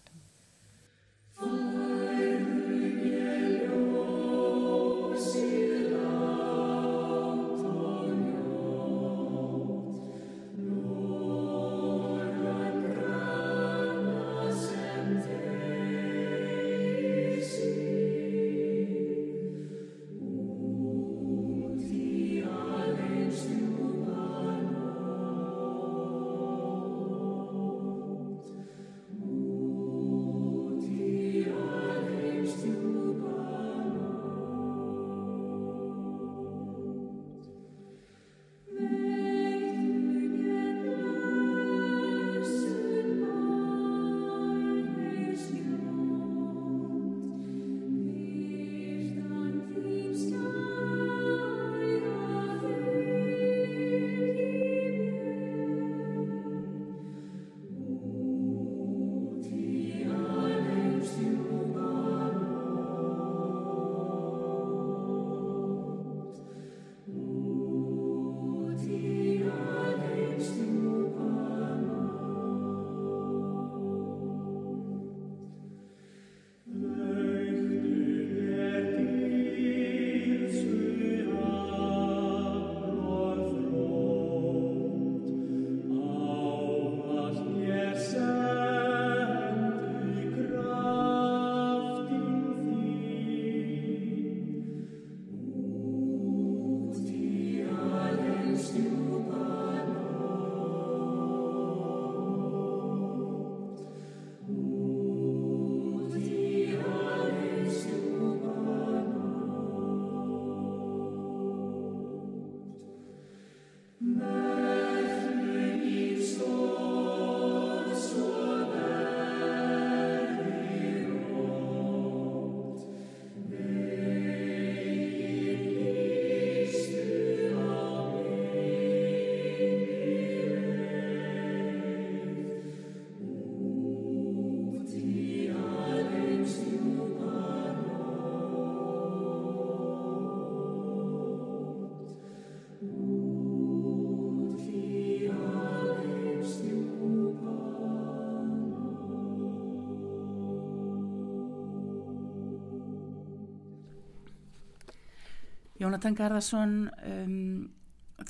Jónatan Garðarsson, um,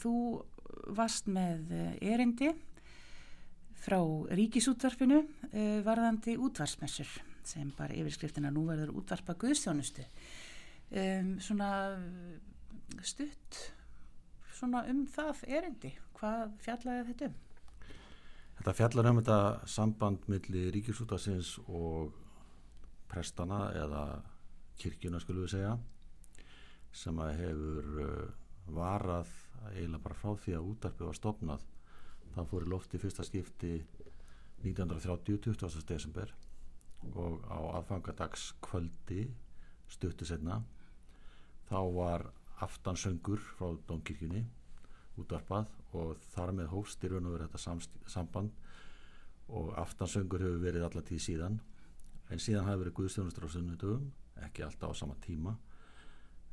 þú varst með erindi frá ríkisútvarfinu uh, varðandi útvarsmessur sem bara yfirskriftina nú verður útvarpa guðstjónustu. Um, svona stutt svona um það erindi. Hvað fjallaði þetta um? Þetta fjallar um þetta samband millir ríkisútvarsins og prestana eða kirkjuna skulum við segja sem að hefur uh, varað eiginlega bara frá því að útarpið var stopnað það fór í lofti fyrsta skipti 1930, 20. desember og á aðfangadags kvöldi stuttu setna þá var aftansöngur frá Dómkirkjunni útvarpað og þar með hóst í raun og verið þetta samband og aftansöngur hefur verið alla tíð síðan en síðan hafi verið Guðstjónustur á sunnudögum ekki alltaf á sama tíma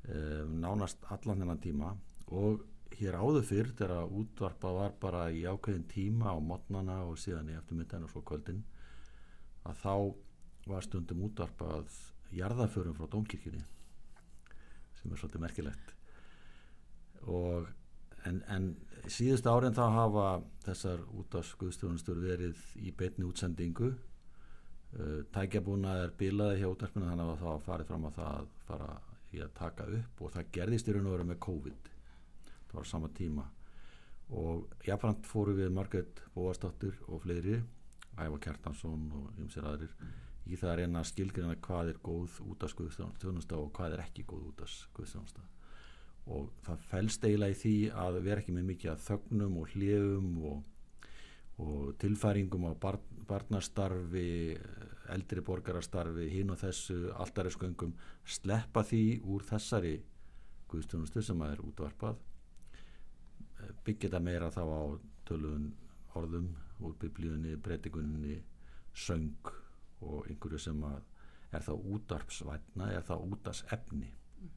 um, nánast allan þennan tíma. Og hér áður fyrr þegar útvarpa var bara í ákveðin tíma á modnana og síðan í eftirmyndan og svo kvöldin að þá var stundum útvarpað jarðaförum frá Dómkirkjunni sem er svolítið merkilegt. Og en, en síðust árin þá hafa þessar útvarpsguðstjónustur verið í beitni útsendingu. Uh, tækjabúna er bilaði hjá útvarpinu þannig að það farið fram að það fara í að taka upp og það gerðist í raun og vera með COVID. Það var sama tíma. Og jáfnframt fóru við Margret Bóastóttur og fleiri Ævar Kjartansson og ymsir aðrir í það að reyna að skilgjörna hvað er góð út af skuðstjónusta og hvað er ekki góð út af skuðstjónusta og það fælst eiginlega í því að vera ekki með mikið að þögnum og hljöfum og, og tilfæringum á bar, barnastarfi eldri borgarastarfi, hinn og þessu alltariðsköngum, sleppa því úr þessari guðstjónustu sem að er útvarpað. Byggja þetta meira þá á tölun orðum úr biblíunni, breytingunni söng og einhverju sem að er þá útarpsvætna, er þá útarsefni mm.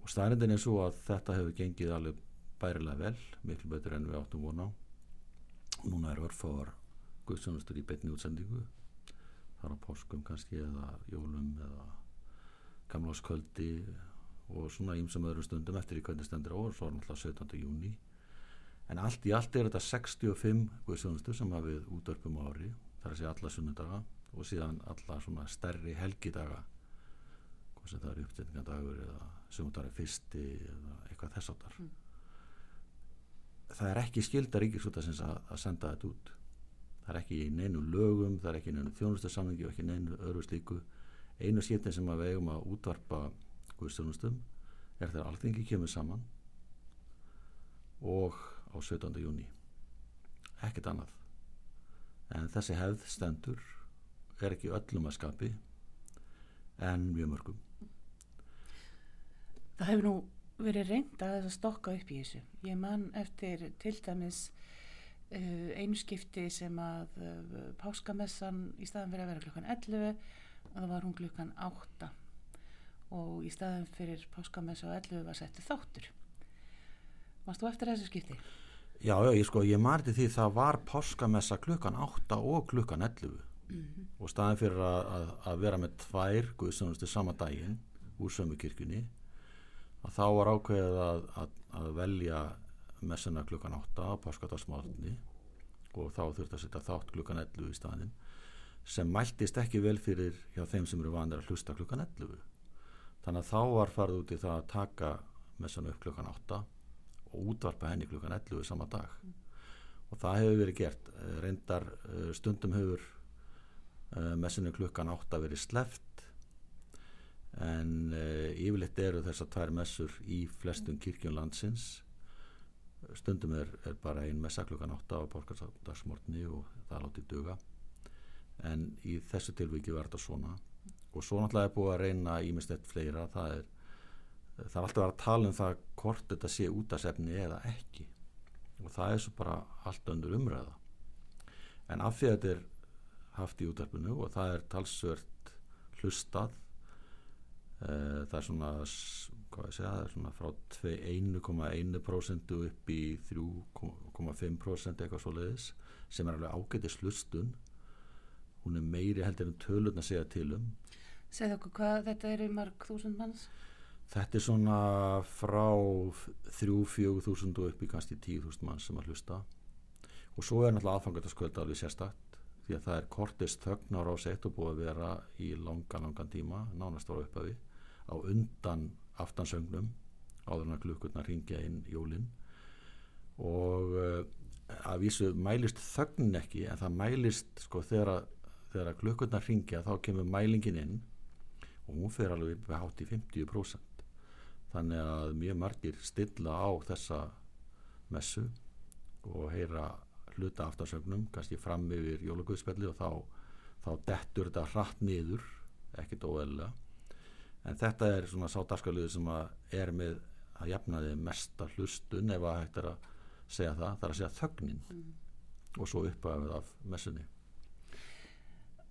og staðrindin er svo að þetta hefur gengið alveg bærilega vel, miklu betur enn við áttum vona núna er örfáar guðstjónustur í betni útsendingu þar á páskum kannski eða jólum eða gamláskvöldi og svona ímsum öðrum stundum eftir í hvernig stendur og svo er náttúrulega 17. júni en allt í allt er þetta 65 guðstjónustu sem hafið útörpum ári þar að segja alla sunnudaga og síðan alla svona stærri helgidaga hvað sem það er uppsetningadagur eða sunnudagari fyrsti eða eitthvað þess áttar mm. það er ekki skildar ríkisútasins að, að senda þetta út það er ekki í neinu lögum, það er ekki í neinu þjónustasamlingi og ekki í neinu öðru slíku. Einu skiptin sem að við eigum að útvarpa guðstjónustum er þegar alltingi kemur saman og á 17. júni ekkert annað. En þessi hefð stendur er ekki öllum að skapi en mjög mörgum. Það hefur nú verið reynd að stokka upp í þessu. Ég man eftir til dæmis einu skipti sem að uh, páskamessan í staðan fyrir að vera klukkan 11 og það var hún klukkan 8 og í staðan fyrir páskamessu á 11 var settu þáttur Varst þú eftir þessu skipti? Já, já, ég sko, ég marði því það var páskamessa klukkan 8 og klukkan 11 mm -hmm. og staðan fyrir að, að, að vera með tvær guðsjónustu sama daginn úr sömu kirkjunni að þá var ákveðið að, að velja messuna klukkan 8 á páskadagsmátni og þá þurfti að setja þátt klukkan 11 í staðin sem mæltist ekki vel fyrir hjá þeim sem eru vandir að hlusta klukkan 11 þannig að þá var farið út í það að taka messuna upp klukkan 8 og útvarpa henni klukkan 11 sama dag. Mm. og það hefur verið gert. Eh, reyndar eh, stundum hefur uh, messinu klukkan 8 verið sleft en yfirleitt eru þessar tvær messur í flestum kirkjum landsins stundum er, er bara ein messa klukkan 8 á borgardagsmortni og það láti duga. En í þessu tilviki verður þetta svona. Og svo náttúrulega er búið að reyna ímestett fleira. Það er það er alltaf að tala um það hvort þetta sé útasefni eða ekki. Og það er svo bara allt öndur umræða. En af því að þetta er haft í útarpinu og það er talsvört hlustað e, það er svona segja, það er svona frá 1,1% upp í 3,5% eitthvað svo leiðis sem er alveg ágættis hlustun. Hún er meiri heldur en tölun að segja til um. Segð okkur hvað þetta er í marg þúsund manns? Þetta er svona frá 3-4 þúsund og upp í kannski 10 þúsund mann sem að hlusta. Og svo er náttúrulega aðfangartaskvöld alveg sérstakt því að það er kortist þögn ára á sett og búið að vera í langan, langan tíma nánast ára uppafi á undan aftansögnum áður en að klukkurnar ringja inn jólinn og uh, að vísu mælist þögnin ekki en það mælist sko þegar, þegar klukkurnar ringja þá kemur mælingin inn og hún fer alveg hátt í 50% þannig að mjög margir stilla á þessa messu og heyra hluta aftarsögnum, kannski fram yfir jólaguðspelli og þá, þá dettur þetta hratt niður, ekkit óeðlega en þetta er svona sátarskaluðu sem er með að jafna þið mesta hlustun ef að hægt er að segja það, það er að segja þögnin. Mm. og svo uppafið af messunni.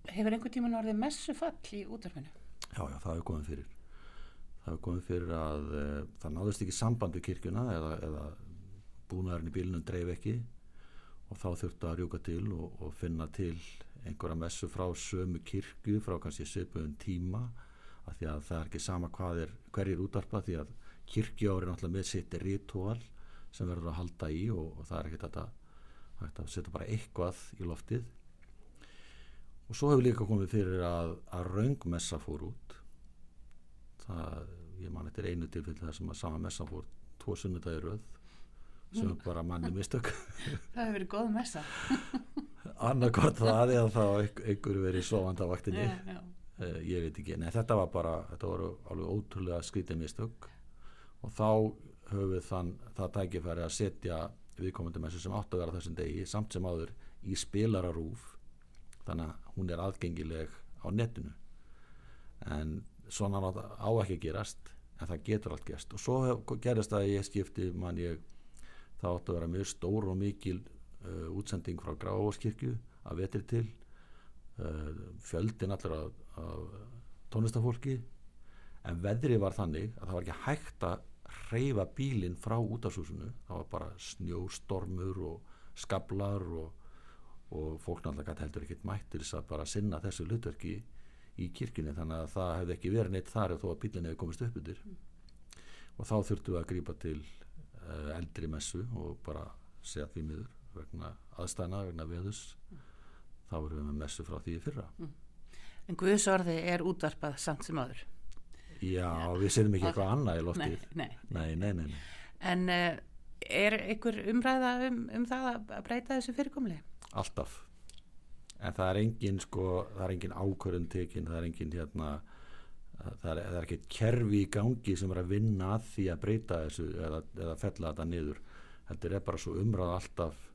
Hefur einhver tíman orðið messufall í útverfinu? Já, já, það hefur komið fyrir. Það hefur komið fyrir að e, það náðist ekki samband við kirkjuna eða, eða búnaðurinn í bílunum dreif ekki. Og þá þurftu að rjúka til og, og finna til einhverja messu frá sömu kirkju frá kannski söpun tíma af því að það er ekki sama hvað er hverjir útarpa því að kirkju ári náttúrulega með sitt ritual sem verður að halda í og, og það er ekkert að, að setja bara eitthvað í loftið. Og svo hefur líka komið fyrir að, að raungmessa fór út. Það, ég man eftir einu tilfell þar sem að sama messa fór tvo sunnudagi röð sem mm. bara manni mistök. Það hefur verið góð messa. Annarkort það eða þá einhverju verið sovand á vaktinni. Já, já. Uh, ég veit ekki, nei þetta var bara þetta voru alveg ótrúlega skrítið mistök. Og þá höfum við þann það tækifæri að setja viðkomandi messu sem átt að vera þessum degi samt sem áður í spilararúf. Þannig að hún er aðgengileg á netinu. En svona á ekki gerast en það getur allt gerst. Og svo gerist það að ég skipti mann ég það átt að vera mjög stór og mikil uh, útsending frá Gráfóskirkju að vetri til fjöldin allir af, af tónlistafólki en veðri var þannig að það var ekki hægt að reyfa bílinn frá útafsúsinu það var bara snjóstormur og skablar og, og fólk náttúrulega heldur ekkert mættir þess að bara sinna þessu hlutverki í kirkjunni þannig að það hefði ekki verið neitt þar ef þó að bílinn hefði komist upp mm. og þá þurftu að grípa til uh, eldri messu og bara segja því miður vegna aðstæna, vegna veðus. Þá erum við með messu frá því fyrra mm. En Guðsorði er útvarpað samt sem aður Já, Já. við setjum ekki eitthvað annað í loftið nei nei. Nei, nei, En uh, er einhver umræða um, um það að breyta þessu fyrirkomli? Alltaf en það er engin sko, það er engin ákvörðun tekinn, það er engin hérna það er, það er ekkert kerfi í gangi sem er að vinna að því að breyta þessu eða, eða fella þetta niður þetta er bara svo umræð alltaf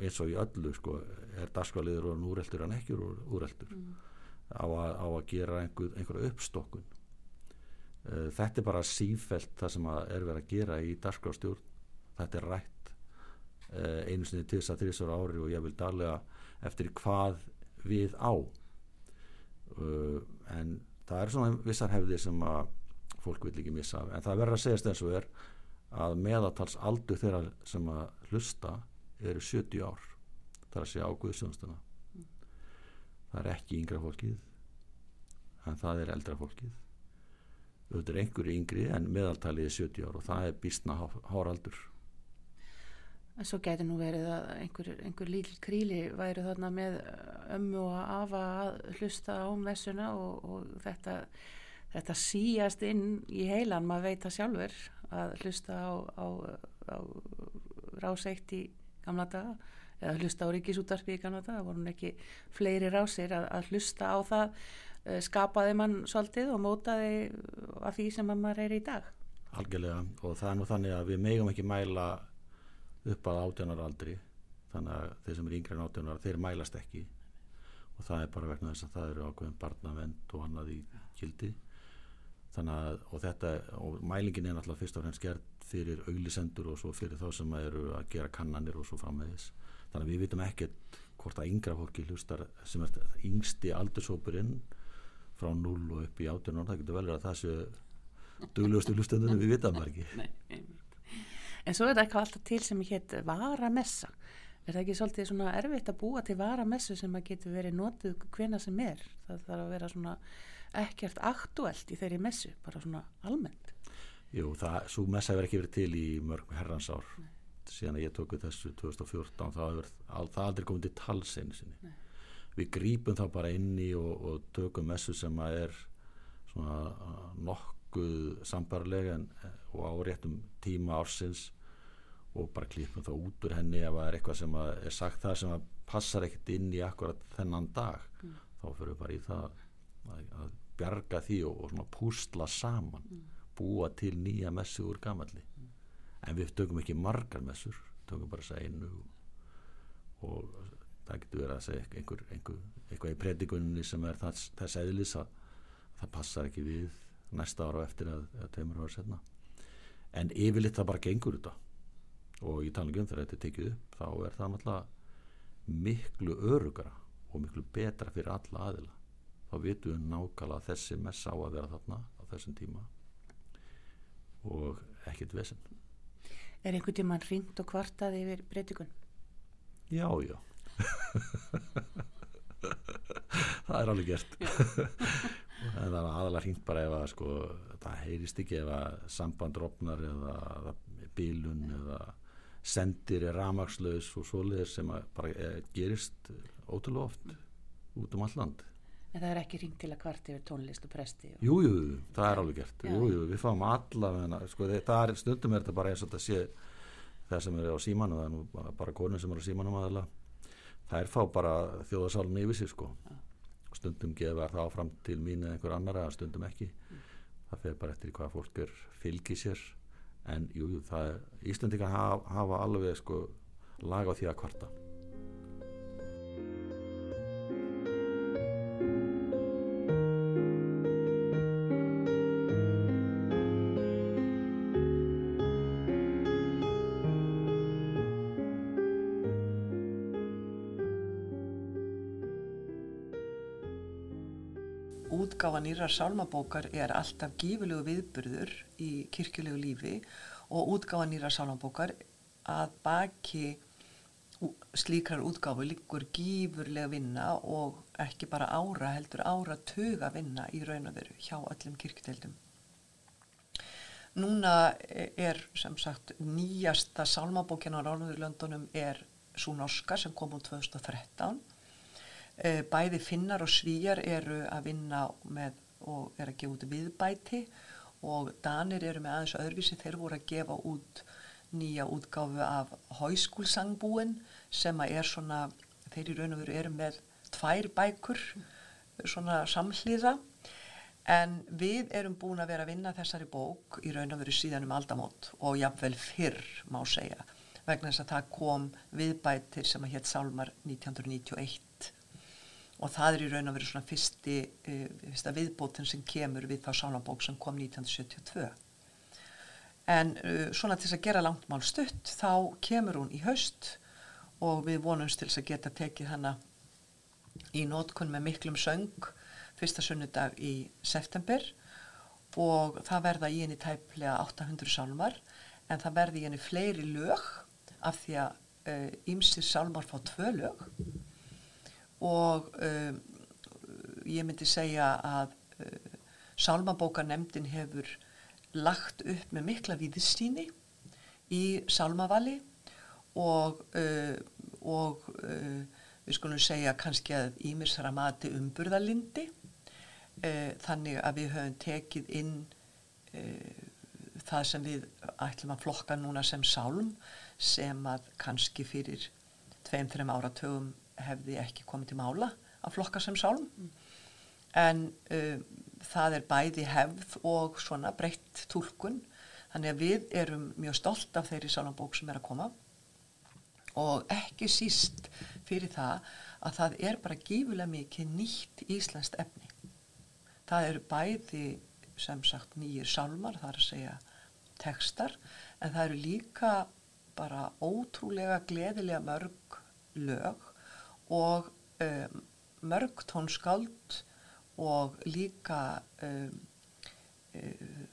eins og í öllu sko er dagskvæliður og núreldur en ekki úreldur mm. á, á að gera einhver, einhverja uppstokkun. Uh, þetta er bara sífelt það sem er verið að gera í dagskvæðstjórn þetta er rætt uh, einu sinni til þess að þrjusar ári og ég vil darlega eftir hvað við á. Uh, en það er svona vissar hefðir sem að fólk vil ekki missa en það verður að segjast eins og er að meðatals aldur þeirra sem að hlusta eru 70 ár það er að segja águðsjónstuna mm. það er ekki yngra fólkið en það er eldra fólkið auðvitað er einhverju yngri en meðaltalið er 70 ár og það er býstna háraldur en svo getur nú verið að einhver, einhver líl kríli væri þarna með ömmu og afa að hlusta á messuna og, og þetta, þetta síast inn í heilan, maður veit það sjálfur að hlusta á, á, á ráseitt í gamla daga eða hlusta á ríkisútarpi í gamla daga, voru ekki fleiri rásir að, að hlusta á það eh, skapaði mann svolítið og mótaði að því sem maður er í dag. Algjörlega og það er nú þannig að við megum ekki mæla upp að átjánar aldri þannig að þeir sem er yngre en átjánar þeir mælast ekki. Og það er bara vegna þess að það eru ákveðin barnavend og annað í kildi þannig að og þetta og mælingin er náttúrulega fyrst og fremst gert fyrir auglisendur og svo fyrir þá sem eru að gera kannanir og svo framvegis. Þannig að við vitum ekkert hvort að yngra fólki hlustar sem er yngsti aldursópurinn frá 0 og upp í átjánar það getur vel verið að það séu duglegustu hlustendunum við vitum ekki. En svo er þetta eitthvað alltaf til sem hétt varamessa. Er það ekki svolítið svona erfitt að búa til varamessu sem að getur verið nótuð hvena sem er? Það þarf að vera svona ekkert aktuelt í þeirri messu, bara svona almennt Jú, það, svo messa hefur ekki verið til í mörg herransár síðan að ég tóku þessu 2014 þá hefur það aldrei komið til talsinu sinni Nei. við grípum þá bara inni og, og tökum messu sem að er svona nokkuð sambarlega og áréttum tíma ársins og bara klípum þá út úr henni ef það er eitthvað sem er sagt það sem að passar ekkert inn í akkurat þennan dag mm. þá fyrir við bara í það að, að bjarga því og, og svona pústla saman mm. Búa til nýja messu úr gamalli. Mm. en við tökum ekki margar messur tökum bara þess að einu og það getur verið að segja einhver, einhver, eitthvað í predikunni sem er þess, þess eðlis að það passar ekki við næsta ára eftir að, að teimur ára setna en yfirleitt það bara gengur þetta. Og í talningum þegar þetta er tekið upp þá er það náttúrulega miklu örugara og miklu betra fyrir alla aðila. Þá vitum við nákvæmlega að þessi messa á að vera þarna á þessum tíma og ekkert vesen. Er einhvern tíman ringt og kvartað yfir breytikun? Já, já. Það er alveg gert. En það er aðalega ringt bara ef að sko, það heyrist ekki ef að samband rofnar eða, eða bílun eða sendir er ramagslaus og svoleiðir sem bara er, gerist ótrúlega oft út um all land En það er ekki ringt til að kvart yfir tónlist og presti? Og... Jújú, jú, það er alveg gert. Jújú, jú, við fáum alla sko, er stundum er þetta bara eins og þetta sé það sem er á símanu það er nú bara konur sem er á símanum aðala það er fá bara þjóðarsálun yfir sig sko. Stundum gefar það áfram til mín eða einhver annar eða stundum ekki. Mm. það fer bara eftir hvað fólk er fylgið sér. En jú, jú Íslandika hafa, hafa alveg sko laga á því að kvarta útgáfa nýra sálmabókar er alltaf gífulegu viðburður í kirkjulegu lífi og útgáfa nýra sálmabókar að baki slíkrar útgáfu líkur gífurlega vinna og ekki bara ára heldur ára tuga vinna í raun og veru hjá öllum kirkdeldum. Núna er sem sagt nýjasta sálmabókina á Ráðurlöndunum er svo norska sem kom úr 2013 Eh, bæði finnar og svíjar eru að vinna með og er að gefa út viðbæti og danir eru með aðeins öðruvísi. Þeir voru að gefa út nýja útgáfu af háskúlsangbúin sem að er svona þeir í raun og veru eru með tvær bækur svona samhliða. En við erum búin að vera að vinna þessari bók í raun og veru síðan um aldamót og jáfnvel fyrr má segja vegna þess að það kom viðbætir sem að hétt Sálmar 1991 og það er í raun að vera svona fyrsti, uh, fyrsta viðbótin sem kemur við þá sálambók sem kom 1972 en uh, svona til þess að gera langt mál stutt þá kemur hún í haust og við vonumst til þess að geta tekið hana í nótkunn með miklum söng fyrsta sunnudag í september. Og það verða í henni tæplega 800 sálmar en það verði í henni fleiri lög af því að ímsir uh, sálmar fá tvö lög og um, ég myndi segja að uh, Salmabókanemdin hefur lagt upp með mikla viðstíni í Salmavali og, uh, og uh, við skulum segja kannski að ímisra mati umburðalindi uh, þannig að við höfum tekið inn uh, það sem við ætlum að flokka núna sem sálm sem að kannski fyrir tveim-þreim áratögum hefði ekki komið til mála að flokka sem sálm. Mm. en uh, það er bæði hefð og svona breytt tólkun þannig að við erum mjög stolt af þeirri sálambók sem er að koma. Og ekki síst fyrir það að það er bara gífulega mikið nýtt íslenskt efni. Það eru bæði sem sagt nýjir sálmar það er að segja tekstar en það eru líka bara ótrúlega gleðilega mörg lög og um, mörg tónskáld og líka um, um,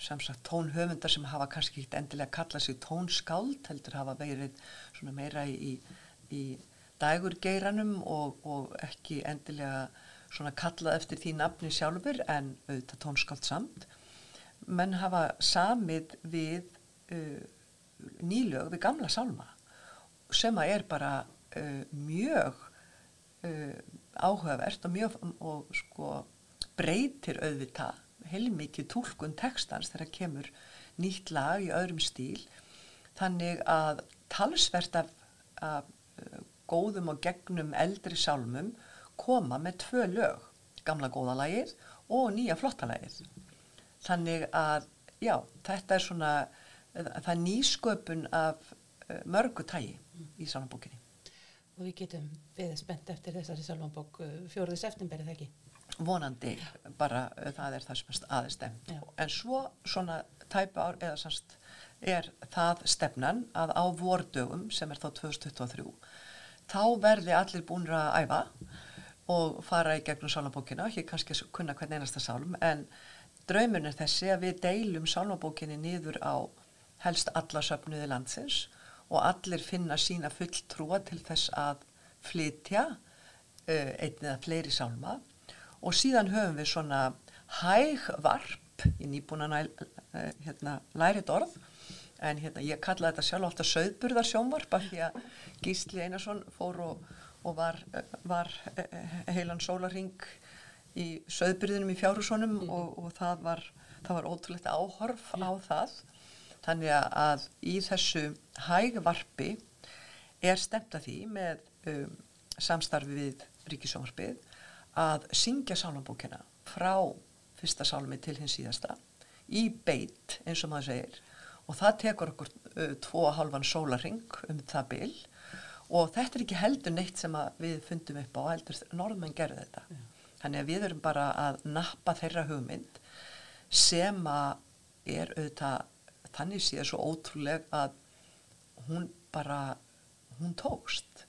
sem sagt tónhöfundar sem hafa kannski ekkert endilega kallað sér tónskáld heldur hafa verið svona meira í, í dægurgeiranum og, og ekki endilega svona kallað eftir því nafni sjálfur en auðvitað tónskáld samt. Menn hafa samið við uh, nýlög við gamla sálma sem að er bara uh, mjög uh, áhugavert og mjög og sko breytir auðvitað heilmikið tólkun textans þegar kemur nýtt lag í öðrum stíl. Þannig að talsvert af, af uh, góðum og gegnum eldri sálmum koma með tvö lög gamla góðalagið og nýja flottalagið þannig að já, þetta er svona það er nýsköpun af mörgu tægi í sálmabókinni Og við getum við spennt eftir þessari sálmabók fjóruðis eftirberið þegar ekki? Vonandi bara uh, það er það sem aðeins stemt en svo svona tæpa ár eða sannst er það stefnan að á vordögum sem er þá 2023 þá verði allir búinir að æfa og fara í gegnum sálmabókina, ekki kannski að kunna hvern einasta sálm en draumurinn er þessi að við deilum sálmabókinni niður á helst alla söfnuði landsins og allir finna sína fulltrúa til þess að flytja uh, einn eða fleiri sálma og síðan höfum við svona hæg varp í nýbúna uh, hérna, lærið orð en hérna, ég kalla þetta sjálf alltaf söðburðar sjónvarp af því að Gísli Einarsson fór og, og var, var heilan sólaring í söðburðinum í fjárhúsunum mm. og, og það var, það var ótrúlegt áhorf yeah. á það þannig að í þessu hægvarpi er stemt að því með um, samstarfi við Ríkisjónvarpið að syngja sálambókina frá fyrsta sálmi til hins síðasta í beitt eins og maður segir. Og það tekur okkur uh, tvo og halvan sólaring um það bil. Og þetta er ekki heldur neitt sem við fundum upp á heldur norðmenn gerðu þetta. Já. þannig að við erum bara að nappa þeirra hugmynd sem að er auðvitað þannig séð svo ótrúleg að hún bara hún tókst.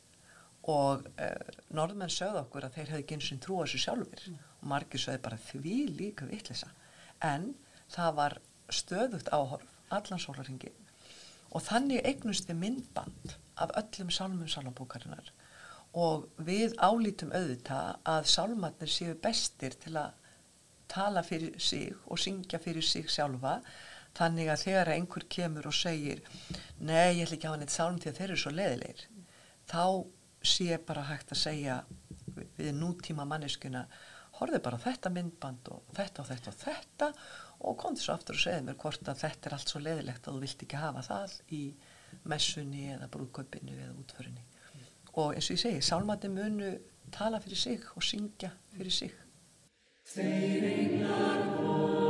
Og uh, norðmenn sögðu okkur að þeir hefði ekki eins og trú á þessu sjálfur mm. og margir sögðu bara því líka vittlisa en það var stöðugt áhorf allan sólaringin og þannig eignust við myndband af öllum sálmum sálambókarinnar og við álítum auðvitað að sálmatnir séu bestir til að tala fyrir sig og syngja fyrir sig sjálfa þannig að þegar einhver kemur og segir nei, ég ætla ekki að hafa neitt sálum því að þeir eru svo leðilegir þá sé bara hægt að segja við nútíma manneskuna horfið bara þetta myndband og þetta og þetta og þetta og komði svo aftur og segði mér hvort að þetta er allt svo leðilegt að þú vilt ekki hafa það í messunni eða brúðköpinu eða útförinni. Og eins og ég segi, sálmati munu tala fyrir sig og syngja fyrir sig. Þeir englar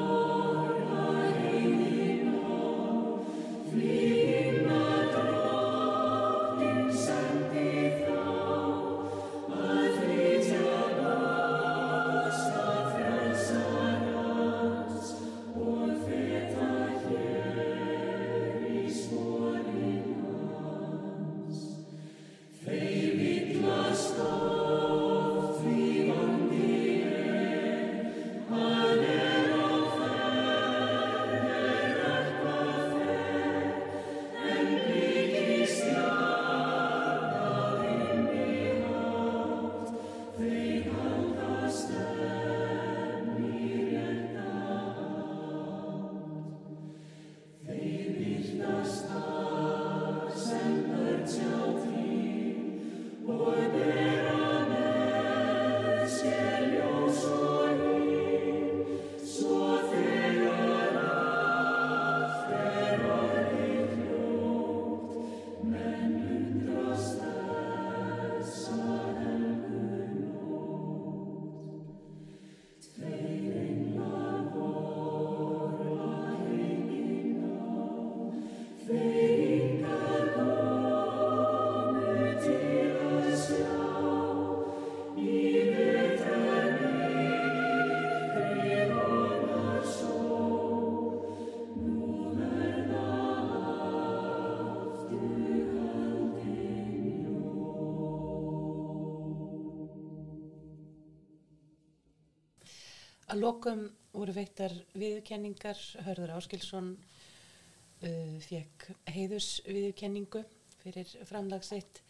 Að lokum voru veittar viðkenningar, Hörður Áskilsson uh, fekk heiðus viðkenningu fyrir framlagsitt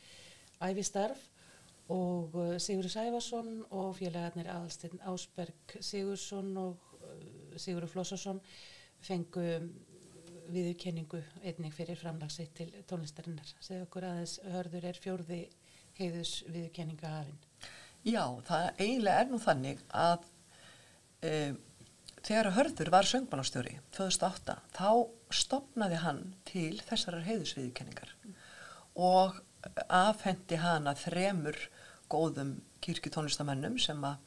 æfistarf og uh, Sigur Sæfarsson og félagarnir Aðalsteinn Ásberg Sigursson og uh, Sigur Flossarsson fengu viðurkenningu einnig fyrir framlagsitt til tónlistarinnar. Segðu okkur aðeins hörður er fjórði heiðus viðurkenninga hafinn. Já, það eiginlega er nú þannig að e, þegar hörður var söngmálastjóri 2008 þá stopnaði hann til þessarar heiðusviðurkenningar mm. og afhendi hana þremur góðum kirkjutónlistamennum sem að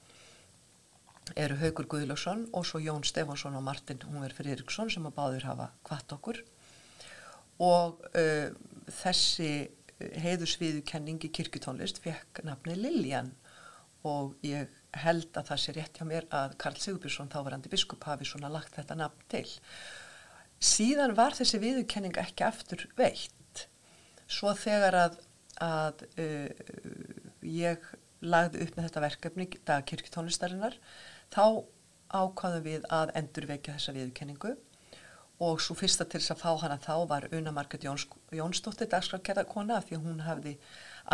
eru Haugur Guðlásson og svo Jón Stefansson og Martin Húnver Friðriksson sem að báður hafa kvart okkur og uh, þessi heiðusviðukenningi kirkutónlist fekk nafni Liljan og ég held að það sé rétt hjá mér að Karl Sigurbjörnsson þávarandi biskup hafi svona lagt þetta nafn til. Síðan var þessi viðukenning ekki aftur veitt svo þegar að, að uh, ég lagði upp með þetta verkefni dag kirkutónlistarinnar þá ákvaðum við að endurvekja þessa viðkenningu og svo fyrsta til þess að fá hana þá var Una Marget Jóns, Jónsdóttir dagskrarkerðarkona því hún hafði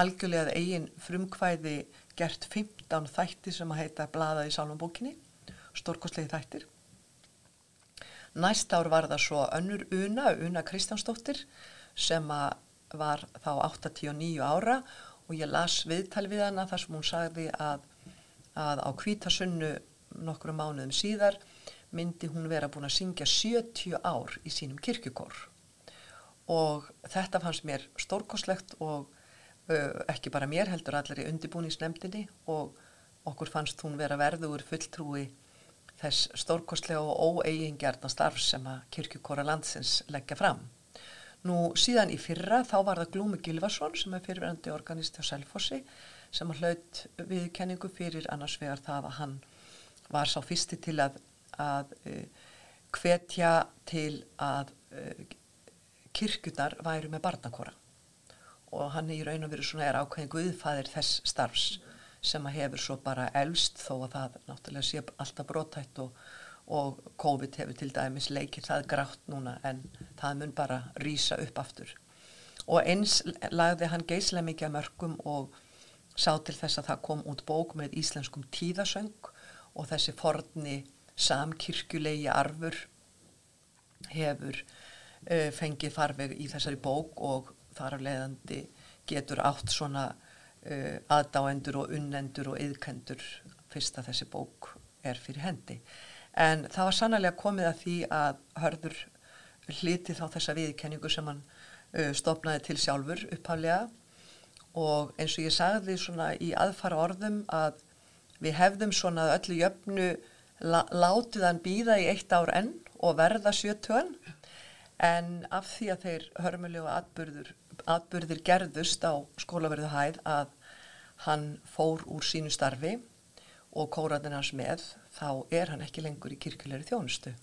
algjörlega eigin frumkvæði gert 15 þættir sem að heita Bladaði Sálambókinni, stórkoslegi þættir. Næst ár var það svo önnur Una, Una Kristjánsdóttir sem var þá 89 ára og ég las viðtal við hana þar sem hún sagði að, að á kvítasunnu nokkru mánuðum síðar myndi hún vera búin að syngja 70 ár í sínum kirkjukór og þetta fannst mér stórkoslegt og ekki bara mér heldur allir í undibúningsnemdini og okkur fannst hún vera verður fulltrúi þess stórkostlega og óeigingjarna starf sem að kirkjukóra landsins leggja fram. Nú síðan í fyrra þá var það Glúmi Gilvarsson sem er fyrirverandi organist á Selfossi sem hlaut viðkenningu fyrir annars vegar það að hann var sá fyrsti til að, að hvetja til að kirkjurnar væri með barnakora og hann er í raun og veru svona er ákveðin guðfæðir þess starfs sem að hefur svo bara elst þó að það náttúrulega sé alltaf brótætt og, og COVID hefur til dæmis leikir það grátt núna en það mun bara rýsa upp aftur. Og eins lagði hann geislega mikið að mörgum og sá til þess að það kom út bók með íslenskum tíðasöng og þessi forni samkirkjulegi arfur hefur uh, fengið farveg í þessari bók og þar af leiðandi getur átt svona uh, aðdáendur og unnendur og yðkendur fyrst að þessi bók er fyrir hendi. En það var sannlega komið að því að hörður hliti þá þessa viðkenningu sem hann uh, stopnaði til sjálfur upphaflega og eins og ég sagði svona í aðfara orðum að Við hefðum svona öllu jöfnu látið hann býða í eitt ár enn og verða sjötuan en af því að þeir hörmulegu atbyrður, atbyrðir gerðust á skólaverðu hæð að hann fór úr sínu starfi og kóraðin hans með þá er hann ekki lengur í kirkulegri þjónustu.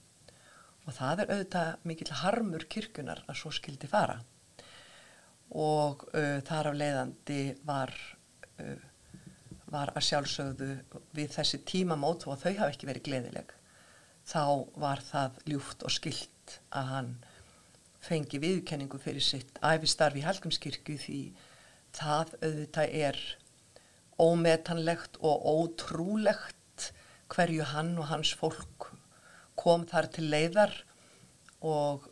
Og það er auðvitað mikill harmur kirkunar að svo skildi fara. Og uh, þar af leiðandi var uh, var að sjálfsögðu við þessi tímamót og þau hafi ekki verið gleðileg þá var það ljúft og skilt að hann fengi viðkenningu fyrir sitt æfistarfi í Halkumskirkju því það auðvitað er ómetanlegt og ótrúlegt hverju hann og hans fólk kom þar til leiðar og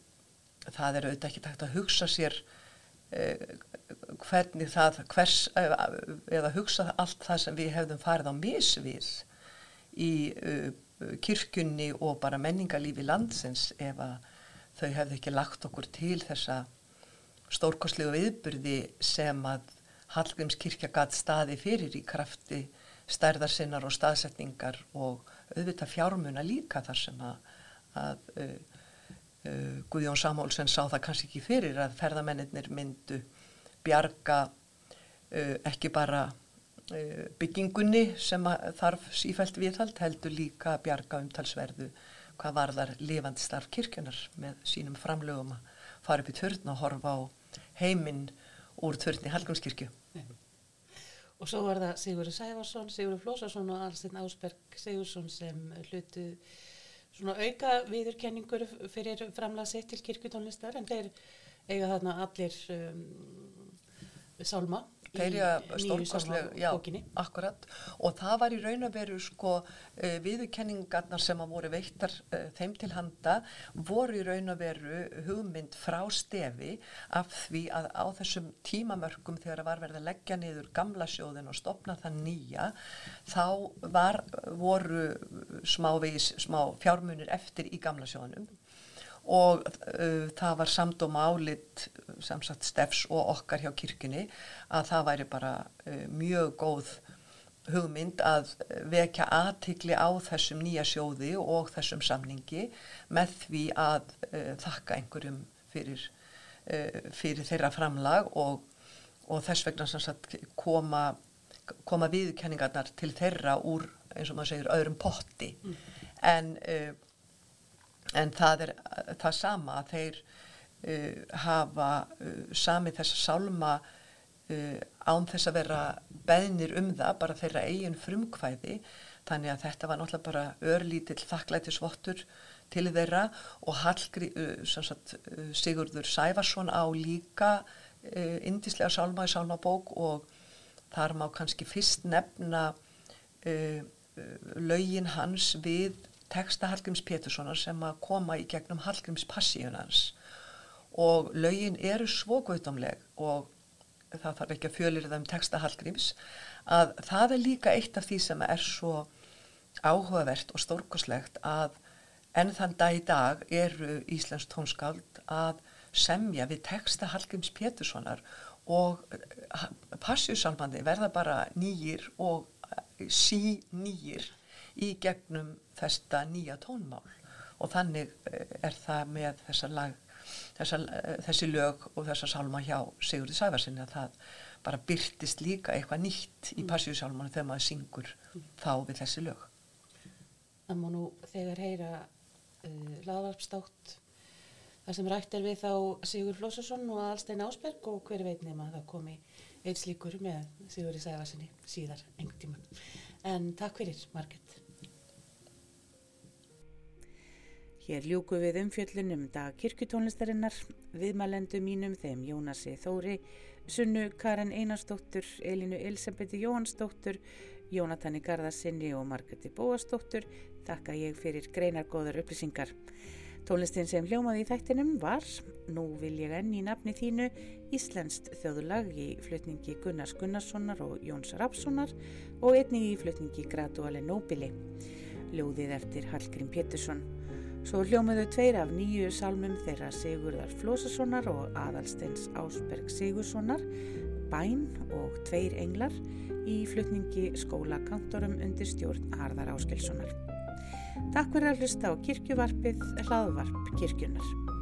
það er auðvitað ekki takt að hugsa sér eh, hvernig það hvers, eða hugsa allt það sem við hefðum farið á misvið í uh, kirkjunni og bara menningarlífi landsins ef að þau hefðu ekki lagt okkur til þessa stórkoslegu viðbyrði sem að Hallgrímskirkja gæt staði fyrir í krafti stærðarsinnar og staðsetningar og auðvitað fjármuna líka þar sem að, að uh, uh, Guðjón Samólsen sá það kannski ekki fyrir að ferðamennir myndu bjarga uh, ekki bara uh, byggingunni sem þarf sífælt viðhald heldur líka bjarga umtalsverðu hvað varðar lifandi starf kirkjunar með sínum framlögum að fara upp í törn og horfa á heiminn úr törn í Halgumskirkju. Og svo var það Sigurður Sæfarsson, Sigurður Flósarsson og Alstein Ásberg Sigursson sem hlutu svona auka viðurkenningur fyrir framlega sitt til kirkjutónlistar en þeir eiga þarna allir um, Sálma já, Sálma-bókinni. akkurat og það var í raun og veru sko uh, viðurkenningarnar sem að voru veittar uh, þeim til handa voru í raun og veru hugmynd frá stefi af því að á þessum tímamörkum þegar að var verið að leggja niður gamla sjóðin og stopna það nýja þá var, voru smá, smá fjármunir eftir í gamla sjóðinum og uh, það var samdóma álit sem sagt stefs og okkar hjá kirkjunni að það væri bara uh, mjög góð hugmynd að vekja aðtikli á þessum nýja sjóði og þessum samningi með því að uh, þakka einhverjum fyrir, uh, fyrir þeirra framlag og, og þess vegna sem sagt koma, koma viðkenningarnar til þeirra úr eins og maður segir öðrum potti mm. en uh, en það er það sama að þeir uh, hafa uh, samið þessa sálma uh, án þess að vera beðnir um það, bara þeirra eigin frumkvæði, þannig að þetta var náttúrulega bara örlítill þakklætisvottur til þeirra og Hallgrí, uh, sagt, uh, Sigurður Sæfarsson á líka uh, indislega sálma í sálmabók og þar má kannski fyrst nefna laugin hans við texta Hallgríms Péturssonar sem að koma í gegnum Hallgríms passíunans og laugin eru svo gautamleg og það þarf ekki að fjölir það um texta Hallgríms að það er líka eitt af því sem er svo áhugavert og stórkoslegt að enn þann dag í dag eru Íslands tónskáld að semja við texta Hallgríms Péturssonar og passíusalmandi verða bara nýjir og sí nýjir í gegnum þetta nýja tónmál og þannig eh, er það með þessa lag, þessa, eh, þessi lög og þessa sálma hjá Sigurði Sæfarsinni að það bara byrtist líka eitthvað nýtt í passíusálmanu þegar maður syngur þá við þessi lög. Það má nú þegar heyra uh, laðvarpstátt það sem rætt er við þá Sigur Flósarsson og Alstein Ásberg og hver veit nema að það komi eitt slíkur með Sigurði Sæfarsinni síðar engt tíma. En takk fyrir, Margret. Hér ljúku við umfjöllunum dag kirkutónlistarinnar, viðmælendu mínum þeim Jónasi Þóri, Sunnu Karin Einarsdóttur, Elinu Elisabeti Jóhansdóttur, Jónatani Garðarsinni og Margreti Bóasdóttur, þakka ég fyrir greinargóðar upplýsingar. Tónlistin sem hljómaði í þættinum var, nú vil ég enn í nafni þínu, Íslenskt þjóðulag í flutningi Gunnars Gunnarssonar og Jóns Rapssonar og einnig í flutningi Graduale Nobili, ljóðið eftir Hallgrim Pétursson. Svo hljómiðu tveir af nýju salmum þeirra Sigurðar Flósasonar og Adalsteins Ásberg Sigurssonar, Bæn og Tveir englar í flutningi skólakantorum undir stjórn Harðar Áskilssonar. Takk fyrir að hlusta á kirkjuvarpið, hlaðvarp kirkjunar.